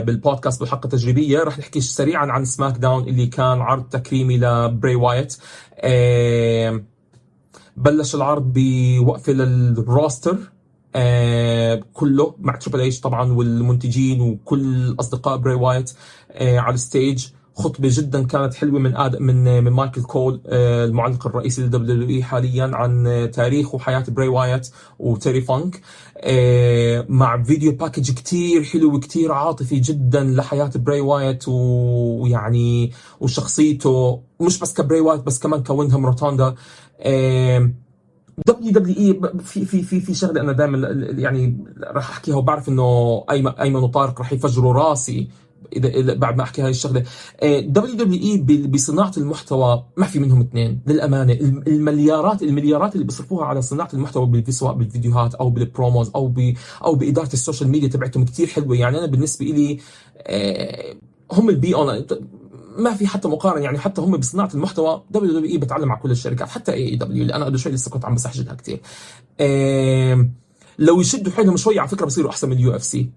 بالبودكاست بالحلقة التجريبية رح نحكي سريعا عن SmackDown اللي كان عرض تكريمي لبراي وايت بلش العرض بوقفة لل roster. آه كله مع تريبل إتش طبعا والمنتجين وكل اصدقاء براي وايت آه على ال stage. خطبة جدا كانت حلوة من آد من من مايكل كول آه المعلق الرئيسي لل WWE حاليا عن تاريخ وحياة براي وايت وتيري فانك. آه مع video package كتير حلو وكتير عاطفي جدا لحياة براي وايت ويعني وشخصيته مش بس كبراي وايت بس كمان كويندهام روتوندا آه WWE في في في في شغلة أنا دائما يعني راح أحكيها وبعرف إنه ايمن وطارق راح يفجروا راسي اذا بعد ما أحكي هاي الشغلة. WWE بصناعة المحتوى ما في منهم اثنين للأمانة. المليارات المليارات اللي بيصرفوها على صناعة المحتوى سواء بالفيديوهات أو بال promos أو ب أو بإدارة ال social media تبعتهم كثير حلوة. يعني أنا بالنسبة لي هم البي اون ما في حتى مقارنة يعني حتى هم بصناعة المحتوى WWE بتعلم على كل الشركات حتى AEW اللي أنا قبل شوي لسه كنت عم بسحجلها كثير لو يشدوا حيلهم شوي على فكرة بصيروا أحسن من ال UFC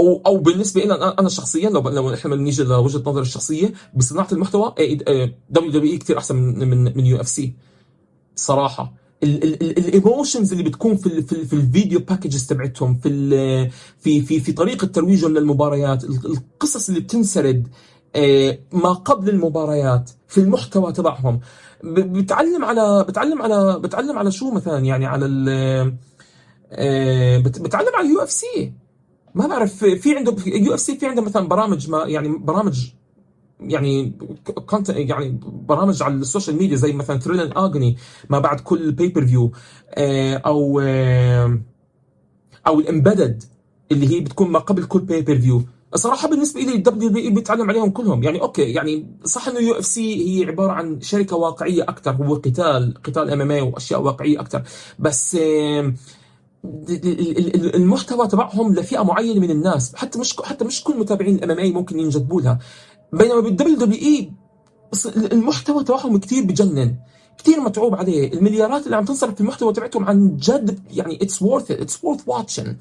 أو أو بالنسبة لي أنا شخصيا لو لو إحنا نيجي لوجهة نظري الشخصية بصناعة المحتوى WWE كثير أحسن من من من UFC صراحة. ال emotions اللي بتكون في في, في ال video packages تبعتهم في في في طريقة ترويجهم للمباريات القصص اللي بتنسرد ما قبل المباريات في المحتوى تبعهم. بتعلم على بتعلم على بتعلم على شو مثلا؟ يعني على آه، بتعلم على ال UFC. ما بعرف في عنده UFC في عنده مثلا برامج ما يعني برامج يعني كونت يعني برامج على ال social media زي مثلا Thrill and Agony ما بعد كل pay-per-view آه، أو أو ال Embedded اللي هي بتكون ما قبل كل pay-per-view صراحة بالنسبة لي ال WWE بيتعلم عليهم كلهم. يعني okay يعني صح إنه UFC هي عبارة عن شركة واقعية أكثر هو قتال قتال MMA وأشياء واقعية أكثر بس المحتوى تبعهم لفئة معينة من الناس. حتى مش حتى مش كل متابعين ال MMA ممكن ينجذبوا لها. بينما بال WWE المحتوى تبعهم كثير بجنن كثير متعوب عليه. المليارات اللي عم تنصرف في المحتوى تبعتهم عن جد يعني it's worth it's worth watching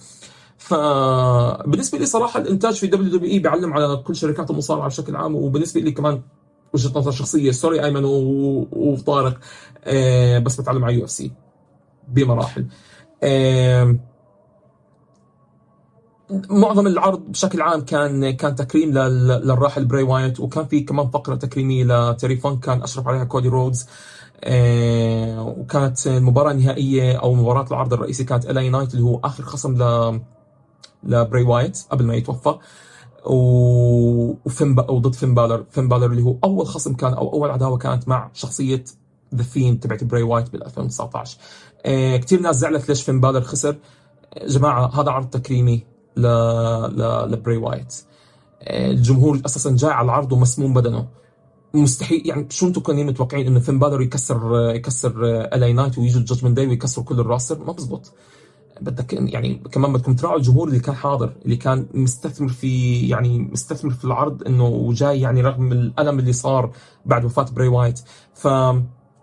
فبالنسبة لي صراحة الإنتاج في WWE بيعلم على كل شركات المصارعة بشكل عام وبالنسبة لي كمان وجهة نظر شخصية sorry أيمن وطارق آه بس بتعلم على UFC بمراحل. آه معظم العرض بشكل عام كان كان تكريم للراحل براي وايت وكان في كمان فقرة تكريمية لتيري فانك كان أشرف عليها كودي رودز. آه وكانت المباراه النهائيه أو مباراة العرض الرئيسي كانت إل إي نايت اللي هو آخر خصم ل لبراي وايت قبل ما يتوفى. وفين وضد فين بالر فين بالر اللي هو أول خصم كان أو أول عداوة كانت مع شخصية ذا ثيم تبعت براي وايت بال 2019 آه كثير ناس زعلت ليش فين بالر خسر. جماعة هذا عرض تكريمي ل ل لبراي وايت الجمهور أساسا جاي على العرض ومسموم بدنه. مستحيل يعني شو أنتم كانوا متوقعين إنه فين بالر يكسر يكسر LA Knight ويجوا ال Judgment Day ويكسروا كل ال roster؟ ما بزبط. بدك يعني كمان بدكم تراعوا الجمهور اللي كان حاضر اللي كان مستثمر في يعني مستثمر في العرض إنه وجاي يعني رغم الألم اللي صار بعد وفاة بري وايت. ف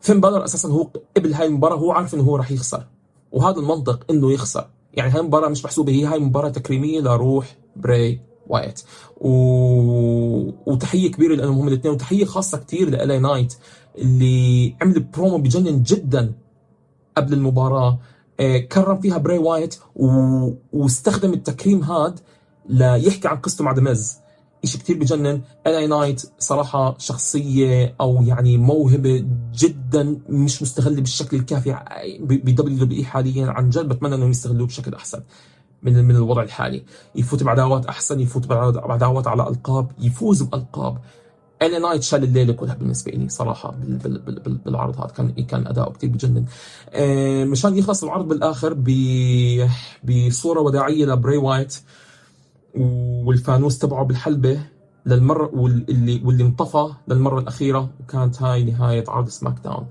فين بالر أساسا هو قبل هاي المباراة هو عارف إنه هو راح يخسر وهذا المنطق إنه يخسر. يعني هاي المباراة مش محسوبة هي هاي مباراة تكريمية لروح بري وايت. و... وتحية كبيرة لهم هم الاثنين وتحية خاصة كثير ل LA Knight اللي عمل برومو بجنن جدا قبل المباراة. كرم فيها براي وايت و... واستخدم التكريم هاد ليحكي عن قصته مع The Miz. شيء كثير بجنن. LA Knight صراحة شخصية أو يعني موهبة جدا مش مستغلة بالشكل الكافي ب WWE حاليا عن جد. بتمنى إنهم يستغلوه بشكل أحسن من من الوضع الحالي. يفوت بعداوات أحسن يفوت بعداوات على ألقاب يفوز بألقاب. LA Knight شال الليلة كلها بالنسبة لي صراحة بالعرض هذا. كان كان اداؤه كثير بجنن. آه، مشان يخلص العرض بالآخر بصورة وداعية لبري وايت والفانوس تبعه بالحلبة للمرة واللي واللي انطفى للمرة الأخيرة وكانت هاي نهاية عرض SmackDown.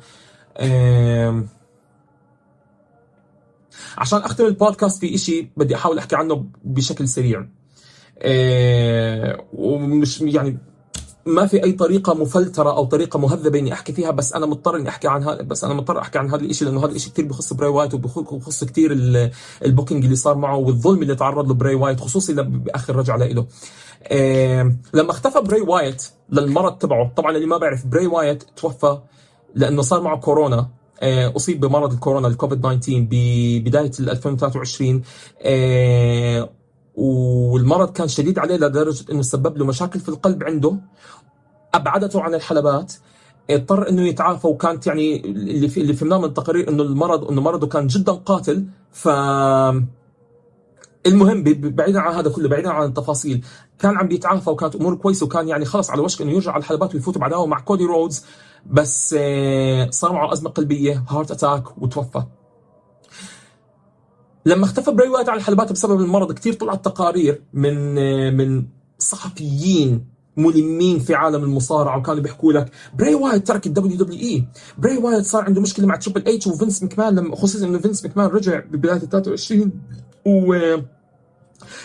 عشان أختم البودكاست في إشي بدي أحاول أحكي عنه بشكل سريع. أه ومش يعني ما في أي طريقة مفلترة أو طريقة مهذبة إني أحكي فيها بس أنا مضطر إني أحكي عن هذا بس أنا مضطر أحكي عن هذا الشيء لأنه هذا الشيء كثير بخص براي وايت وبخص كثير ال booking اللي صار معه والظلم اللي تعرض له براي وايت خصوصي بآخر رجعة له. لما اختفى براي وايت للمرض تبعه طبعا اللي ما بيعرف براي وايت توفى لأنه صار معه كورونا. أصيب بمرض الكورونا الكوفيد 19 ببدايه 2023 إيه والمرض كان شديد عليه لدرجة إنه سبب له مشاكل في القلب عنده. أبعدته عن الحلبات اضطر إنه يتعافى وكانت يعني اللي في اللي فهمناه من التقارير إنه المرض إنه مرضه كان جدا قاتل. ف المهم بعيدا عن هذا كله بعيدا عن التفاصيل كان عم بيتعافى وكانت اموره كويسة وكان يعني خلص على وشك إنه يرجع على الحلبات ويفوت بعداوه مع كودي رودز. بس آه، صار معه أزمة قلبية heart attack وتوفى. لما اختفى براي وايت عن الحلبات بسبب المرض كثير طلعت تقارير من من صحفيين ملمين في عالم المصارعة وكانوا بيحكوا لك. براي وايت ترك ال WWE براي وايت صار عنده مشكلة مع Triple H وفينس مكمان لما خصوصا إنه فينس مكمان رجع ببداية 23 و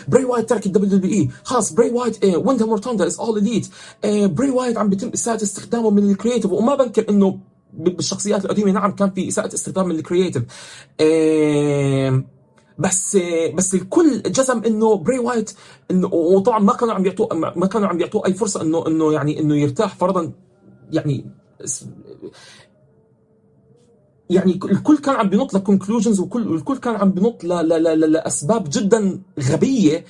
براي وايت ترك ال WWE خلاص براي وايت إيه Windham Rotunda is All Elite براي وايت عم بيتم إساءة استخدامه من ال creative وما بنكر إنه بالشخصيات القديمة نعم كان في إساءة استخدام من ال creative إيه بس بس الكل جزم إنه بري وايت إنه وطبعا ما كانوا عم يعطوه ما كانوا عم يعطوه أي فرصة إنه إنه يعني إنه يرتاح فرضا يعني يعني الكل كان عم بينط ل conclusions وكل الكل كان عم بينط لأسباب جدا غبية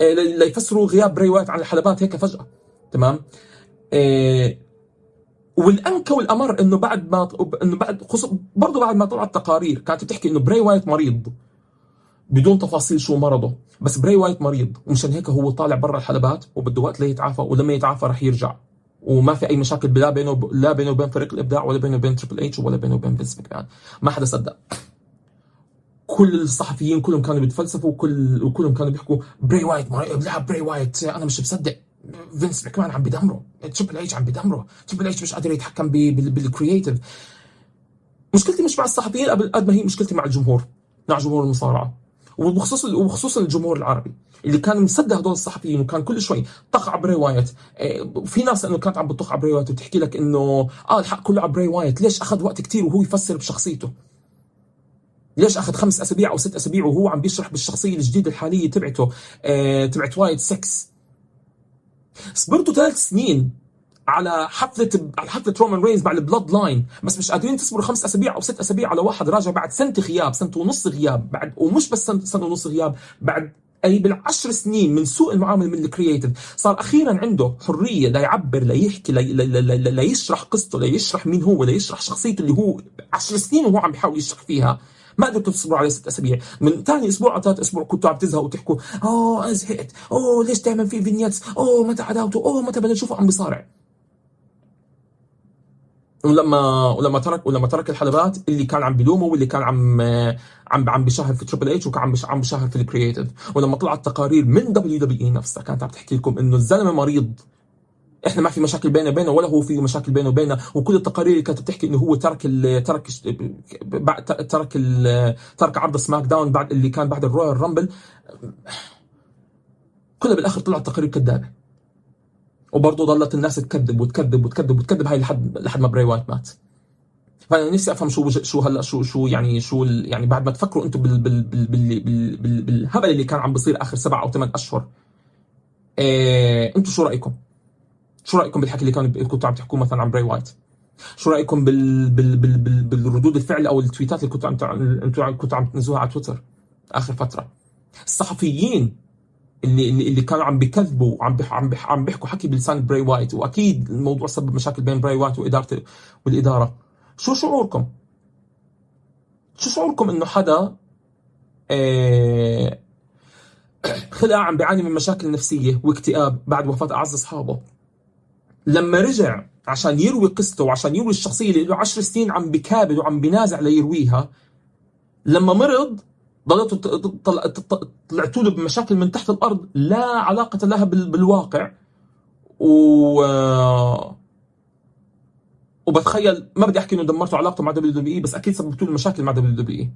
آه، ليفسروا غياب بري وايت عن الحلبات هيك فجأة. تمام؟ آه، والانكى والأمر إنه بعد ما إنه بعد برضه بعد ما طلعت تقارير كانت بتحكي إنه بري وايت مريض. بدون تفاصيل شو مرضه. بس براي وايت مريض ومشان هيك هو طالع برا الحلبات وبده وقت ليتعافى ولما يتعافى رح يرجع. وما في أي مشاكل لا بينه لا بينه وبين فريق الإبداع ولا بينه وبين Triple H ولا بينه وبين فينس ماكمان ما حدا صدق. كل الصحفيين كلهم كانوا بيتفلسفوا وكل وكلهم كانوا بيحكوا براي وايت لا براي وايت أنا مش مصدق. فينس ماكمان عم بدمره. Triple H عم بدمره. Triple H مش قادر يتحكم بال creative مشكلتي مش مع الصحفيين قد ما هي مشكلتي مع الجمهور مع جمهور المصارعة. وبخصوص وبخصوصا الجمهور العربي اللي كان مصدق هدول الصحفيين وكان كل شوي طق على بري وايت إيه، في ناس إنه كانت عم بتطق على بري وايت وتحكي لك إنه آه الحق كله على بري وايت ليش أخذ وقت كثير وهو يفسر بشخصيته؟ ليش أخذ خمس أسابيع أو ست أسابيع وهو عم بيشرح بالشخصية الجديدة الحالية تبعته؟ آه تبعت Wyatt 6 صبرتوا ثلاث سنين. على حفلة على حفلة رومان رينز مع ال Bloodline بس مش قادرين تصبروا خمس أسابيع أو ست أسابيع على واحد راجع بعد سنة غياب سنة ونص غياب بعد ومش بس سنه, سنة ونص غياب بعد أي بالعشر سنين من سوء المعاملة من ال creative صار أخيرا عنده حرية ليعبر ليحكي لي لي لي لي ليشرح قصته ليشرح مين هو ليشرح شخصيته اللي هو عشر سنين وهو عم بيحاول يشرح فيها. ما قدرتوا تصبروا عليه ست أسابيع. من ثاني أسبوع أو ثالث أسبوع كنتوا عم تزهقوا وتحكوا أوه زهقت أوه ليش تعمل في vignettes أوه متى عداوته؟ أوه متى بدنا نشوفه؟ عم بيصارع. ولما ولما ترك ولما ترك الحلبات اللي كان عم بيلومه واللي كان عم عم عم بيشهر في Triple H وكان عم عم بيشهر في ال creative ولما طلعت تقارير من WWE نفسها كانت عم تحكي لكم إنه الزلمة مريض. إحنا ما في مشاكل بيننا وبينه ولا هو في مشاكل بينه وبيننا وكل التقارير اللي كانت بتحكي إنه هو ترك ال ترك ترك ال ترك عرض SmackDown بعد اللي كان بعد ال Royal Rumble كلها بالآخر طلعت تقارير كذابه وبرضه ضلت الناس تكذب وتكذب وتكذب وتكذب هاي لحد لحد ما براي وايت مات فأنا نفسي أفهم شو شو هلا شو شو يعني شو يعني بعد ما تفكروا أنتم بال بال بال بال بال بال بالهبل اللي كان عم بيصير آخر سبع أو ثمان أشهر إيه أنتم شو رأيكم؟ شو رأيكم بالحكي اللي كانوا كنتوا عم تحكوه مثلا عن براي وايت؟ شو رأيكم بال بال بال بال بالردود الفعل أو التويتات اللي كنتوا عم أنتم كنتوا عم تنزلوها على تويتر آخر فترة؟ الصحفيين اللي اللي كانوا عم بيكذبوا وعم عم عم بيحكوا حكي بلسان براي وايت. وأكيد الموضوع سبب مشاكل بين براي وايت وادارته والإدارة. شو شعوركم؟ شو شعوركم إنه حدا آه خلق عم بيعاني من مشاكل نفسية واكتئاب بعد وفاة أعز أصحابه؟ لما رجع عشان يروي قصته وعشان يروي الشخصية اللي له 10 سنين عم بكابد وعم بينازع ليرويها لما مرض ضليتوا طلعتوا له بمشاكل من تحت الأرض لا علاقة لها بالواقع. و وبتخيل ما بدي أحكي إنه دمرتوا علاقته مع WWE بس أكيد سببتوا له مشاكل مع WWE.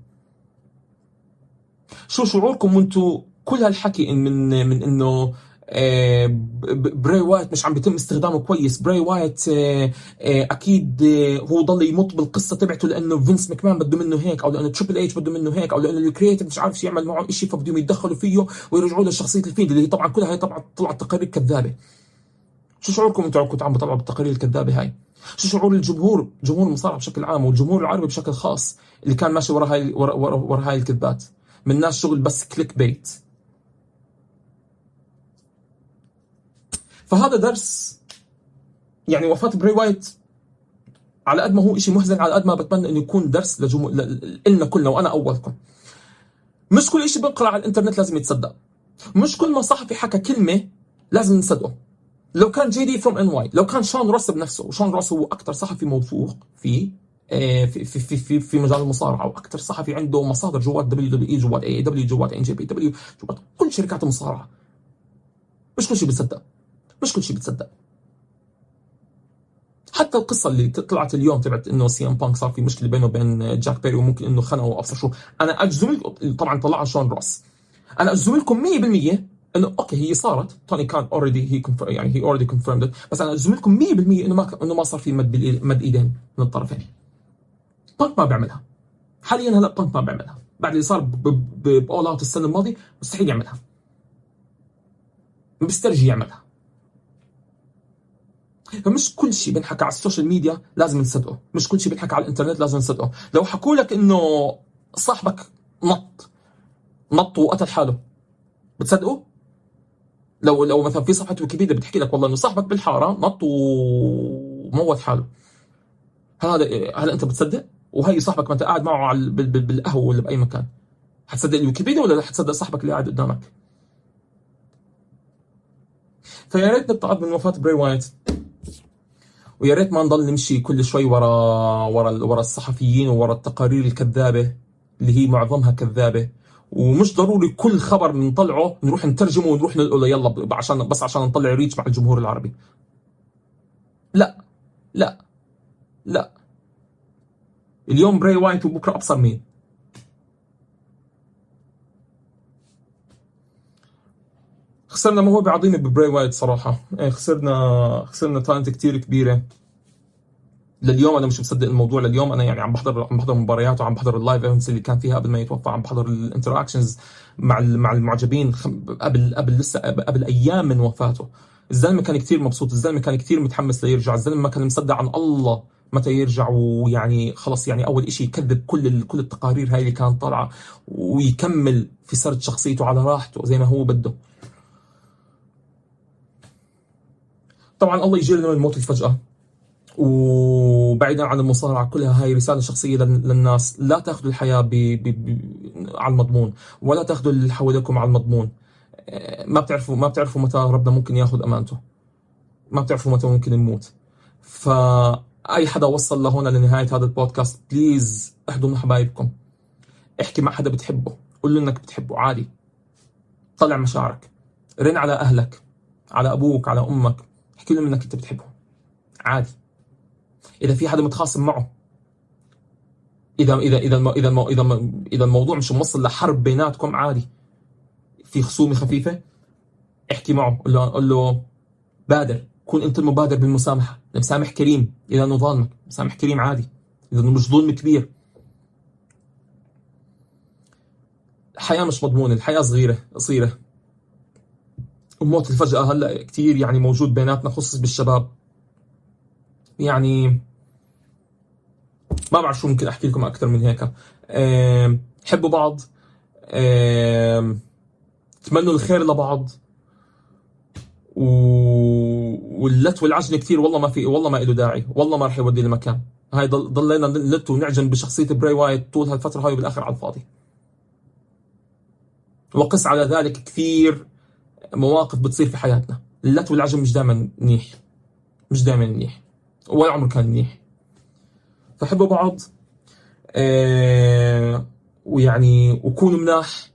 شو شعوركم وأنتم كل هالحكي من من إنه آه، براي وايت مش عم بيتم استخدامه كويس. براي وايت آه، آه، أكيد هو ضل يمط بالقصة تبعته لأنه فينس ماكمان بده منه هيك أو لأنه تريبل اتش بده منه هيك أو لأنه ال creative مش عارف يعمل معه شيء فبدهم يتدخلوا فيه ويرجعوا له شخصيه الفيند اللي طبعا كلها هي طبعا طلعت تقارير كذابة. شو شعوركم أنتم كنتوا عم بتطلعوا بالتقارير الكذابة هاي؟ شو شعور الجمهور جمهور المصارعة بشكل عام والجمهور العربي بشكل خاص اللي كان ماشي ورا هاي ورا, ورا, ورا هاي الكذبات؟ من ناس شغل بس clickbait فهذا درس يعني وفاة بري وايت على قد ما هو شيء محزن على قد ما بتمنى إنه يكون درس لجمو... لنا كلنا وأنا أولكم. مش كل شيء بنقرا على الإنترنت لازم يتصدق. مش كل ما صحفي حكى كلمة لازم نصدقه. لو كان JD from NY لو كان شون روس بنفسه وشون روس هو أكثر صحفي موثوق في في في في في, في مجال المصارعة وأكثر صحفي عنده مصادر جوات دبليو دبليو اي جوات اي دبليو جوات ان جي بي دبليو جوات كل شركات المصارعة. مش كل شيء بتصدق مش كل شيء بتصدق. حتى القصة اللي طلعت اليوم تبعت إنه سي إم بانك صار في مشكلة بينه وبين جاك بيري وممكن إنه خنقه وأبصر شو. أنا اجزم طبعا طلعها شون روس. أنا اجزم لكم 100% إنه أوكي هي صارت. توني خان already هي يعني هي already confirmed بس أنا اجزم لكم 100% إنه ما إنه ما صار في مد مد إيدين من الطرفين. بانك ما بيعملها. حاليا هلا بانك ما بيعملها. بعد اللي صار ب All Out السنة الماضية مستحيل يعملها. بيسترجي يعملها. فمش كل شيء بنحكى على ال social media لازم نصدقه. مش كل شيء بنحكى على الإنترنت لازم نصدقه. لو حكوا لك إنه صاحبك نط نط وقتل حاله بتصدقه؟ لو لو مثلا في صفحة ويكيبيديا بتحكي لك والله إنه صاحبك بالحارة نط وموت حاله. هذا هل أنت بتصدق؟ وهي صاحبك ما أنت قاعد معه على بالقهوة ولا بأي مكان. حتصدق الويكيبيديا ولا حتصدق صاحبك اللي قاعد قدامك؟ فيا ريت نتعظ من وفاه بري وايت. ويا ريت ما نضل نمشي كل شوي ورا ورا ورا الصحفيين وورا التقارير الكذابة اللي هي معظمها كذابة. ومش ضروري كل خبر بنطلعه نروح نترجمه ونروح نقول يلا عشان بس عشان نطلع reach مع الجمهور العربي. لا لا لا. اليوم براي وايت وبكرة أبصر مين؟ خسرنا موهبة عظيمة ببراي وايت صراحة. يعني خسرنا خسرنا talent كتير كبيرة. لليوم أنا مش مصدق الموضوع لليوم. أنا يعني عم بحضر عم بحضر مباريات وعم بحضر ال live events اللي كان فيها قبل ما يتوفى. عم بحضر ال interactions مع مع المعجبين قبل قبل لسه قبل أيام من وفاته. الزلمة كان كثير مبسوط. الزلمة كان كثير متحمس ليرجع. الزلمة ما كان مصدق عن الله متى يرجع ويعني خلص يعني أول شيء يكذب كل كل التقارير هاي اللي كانت طالعة ويكمل في سرد شخصيته على راحته زي ما هو بده. طبعا الله يجير من الموت فجأة وبعيدا عن المصارعة كلها هاي رسالة شخصية للناس. لا تأخذوا الحياة ب... ب... ب... على المضمون ولا تأخذوا اللي حواليكم على المضمون. ما بتعرفوا ما بتعرفوا متى ربنا ممكن يأخذ أمانته. ما بتعرفوا متى ممكن نموت فأي حدا وصل لهون لنهاية هذا البودكاست بليز احضنوا حبايبكم. احكي مع حدا بتحبه. قول له إنك بتحبه عادي. طلع مشاعرك. رن على أهلك على أبوك على أمك. احكي لهم انك أنت بتحبهم عادي. إذا في حدا متخاصم معه إذا إذا إذا إذا إذا إذا الموضوع مش موصل لحرب بيناتكم عادي. في خصومة خفيفة احكي معه قول له قول له بادر كون أنت المبادر بالمسامحة. مسامح كريم اذا أنه ظالمك مسامح كريم عادي. إذا أنه مش ظلم كبير. الحياة مش مضمونة الحياة صغيرة قصيرة. وموت الفجأة هلأ كثير يعني موجود بيناتنا خصوص بالشباب. يعني ما بعرف شو ممكن أحكي لكم أكثر من هيك. حبوا بعض. تمنوا الخير لبعض. و... واللت والعجن كثير والله ما في والله ما له داعي والله ما راح يودي لمكان هاي ضل... ضلينا نلت ونعجن بشخصية براي وايت طول هالفترة هاي وبالآخر على الفاضي. وقس على ذلك كثير مواقف بتصير في حياتنا. اللت والعجن مش دائما منيح مش دائما منيح ولا عمر كان منيح فحبوا بعض. آه ويعني وكونوا مناح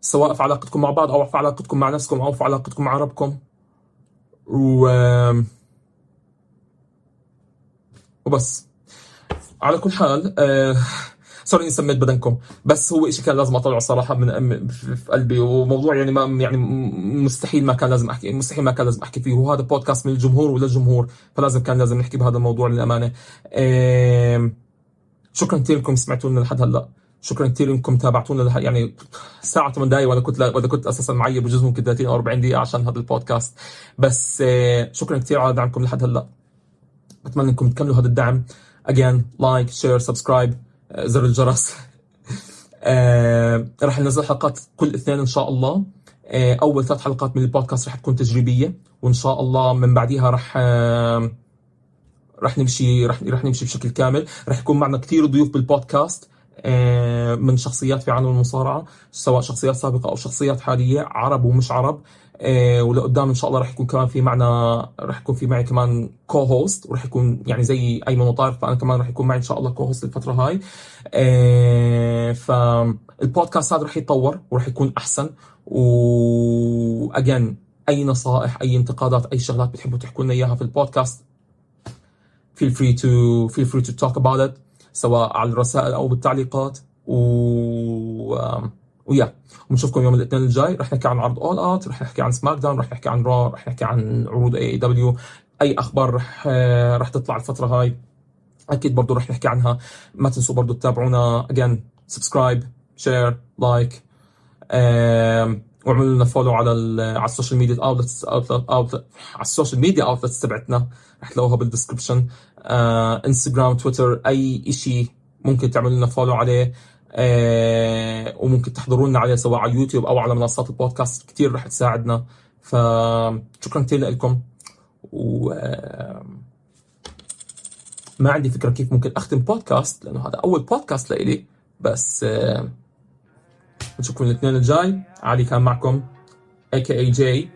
سواء في علاقتكم مع بعض أو في علاقتكم مع نفسكم أو في علاقتكم مع ربكم. و وبس. على كل حال آه سوري اني سميت بدنكم. بس هو شيء كان لازم أطلعه صراحة من في قلبي وموضوع يعني ما يعني مستحيل ما كان لازم احكي مستحيل ما كان لازم أحكي فيه. وهذا بودكاست من الجمهور وللجمهور فلازم كان لازم نحكي بهذا الموضوع للأمانة. شكرا كثير لكم سمعتونا لحد هلأ. شكرا كثير انكم تابعتونا. يعني ساعة 8 دقائق وأنا كنت. وأنا كنت أساسا معي بجوز ممكن 30 أو 40 دقيقة عشان هذا البودكاست. بس شكرا كثير على دعمكم لحد هلأ. بتمنى إنكم تكملوا هذا الدعم. Again like share subscribe زر الجرس. آه راح ننزل حلقات كل اثنين إن شاء الله. آه أول ثلاث حلقات من البودكاست راح تكون تجريبية وإن شاء الله من بعديها راح آه راح نمشي راح راح نمشي بشكل كامل. راح يكون معنا كثير ضيوف بالبودكاست من شخصيات في عالم المصارعة سواء شخصيات سابقة أو شخصيات حالية عرب ومش عرب. ولقدام إن شاء الله راح يكون كمان في معنا راح يكون في معي كمان co-host وراح يكون يعني زي أيمن وطارق فأنا كمان راح يكون معي إن شاء الله co-host الفترة هاي. آه فالبودكاست هذا راح يتطور وراح يكون أحسن. و again أي نصائح أي انتقادات أي شغلات بتحبوا تحكوا لنا إياها في البودكاست feel free to feel free to talk about it سواء على الرسائل أو بالتعليقات. و ويا ونشوفكم يوم الاثنين الجاي. رح نحكي عن عرض All Out رح نحكي عن SmackDown رح نحكي عن Raw رح نحكي عن عروض AEW أي أخبار رح رح تطلع الفترة هاي؟ أكيد برضو رح نحكي عنها. ما تنسوا برضو تتابعونا. Again subscribe share like واعملوا لنا follow على على ال social media outlets على ال social media outlets تبعتنا. رح تلاقوها بال description انستغرام تويتر أي شيء ممكن تعملوا لنا follow عليه. آه وممكن تحضروا لنا عليه سواء على يوتيوب أو على منصات البودكاست كثير رح تساعدنا. فشكرا كثير لكم و آه ما عندي فكرة كيف ممكن أختم بودكاست لأنه هذا أول بودكاست لإلي. بس آه نشوفكم الاثنين الجاي. علي كان معكم اي كي اي جي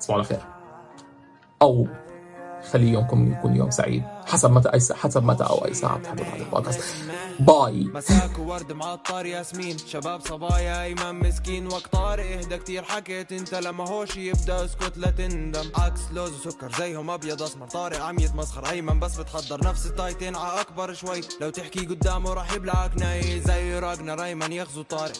تصبحوا على خير أو خلي يومكم يكون يوم سعيد. حسب متى ساعة حسب متى أو أي ساعة بتحضروا هذا البودكاست. باي. مساك وورد معطر ياسمين. شباب صبايا ايمن مسكين. وقت طارق إهدى كتير. حكيت أنت لما هوش يبدأ اسكت لا تندم. عكس لوز وسكر زيهم أبيض أسمر. طارق عم يتمسخر. ايمن بس بتحضر نفس التايتين ع أكبر شوي. لو تحكي قدامه راح يبلعك ناي. زي راجنر ايمن يغزو طارق.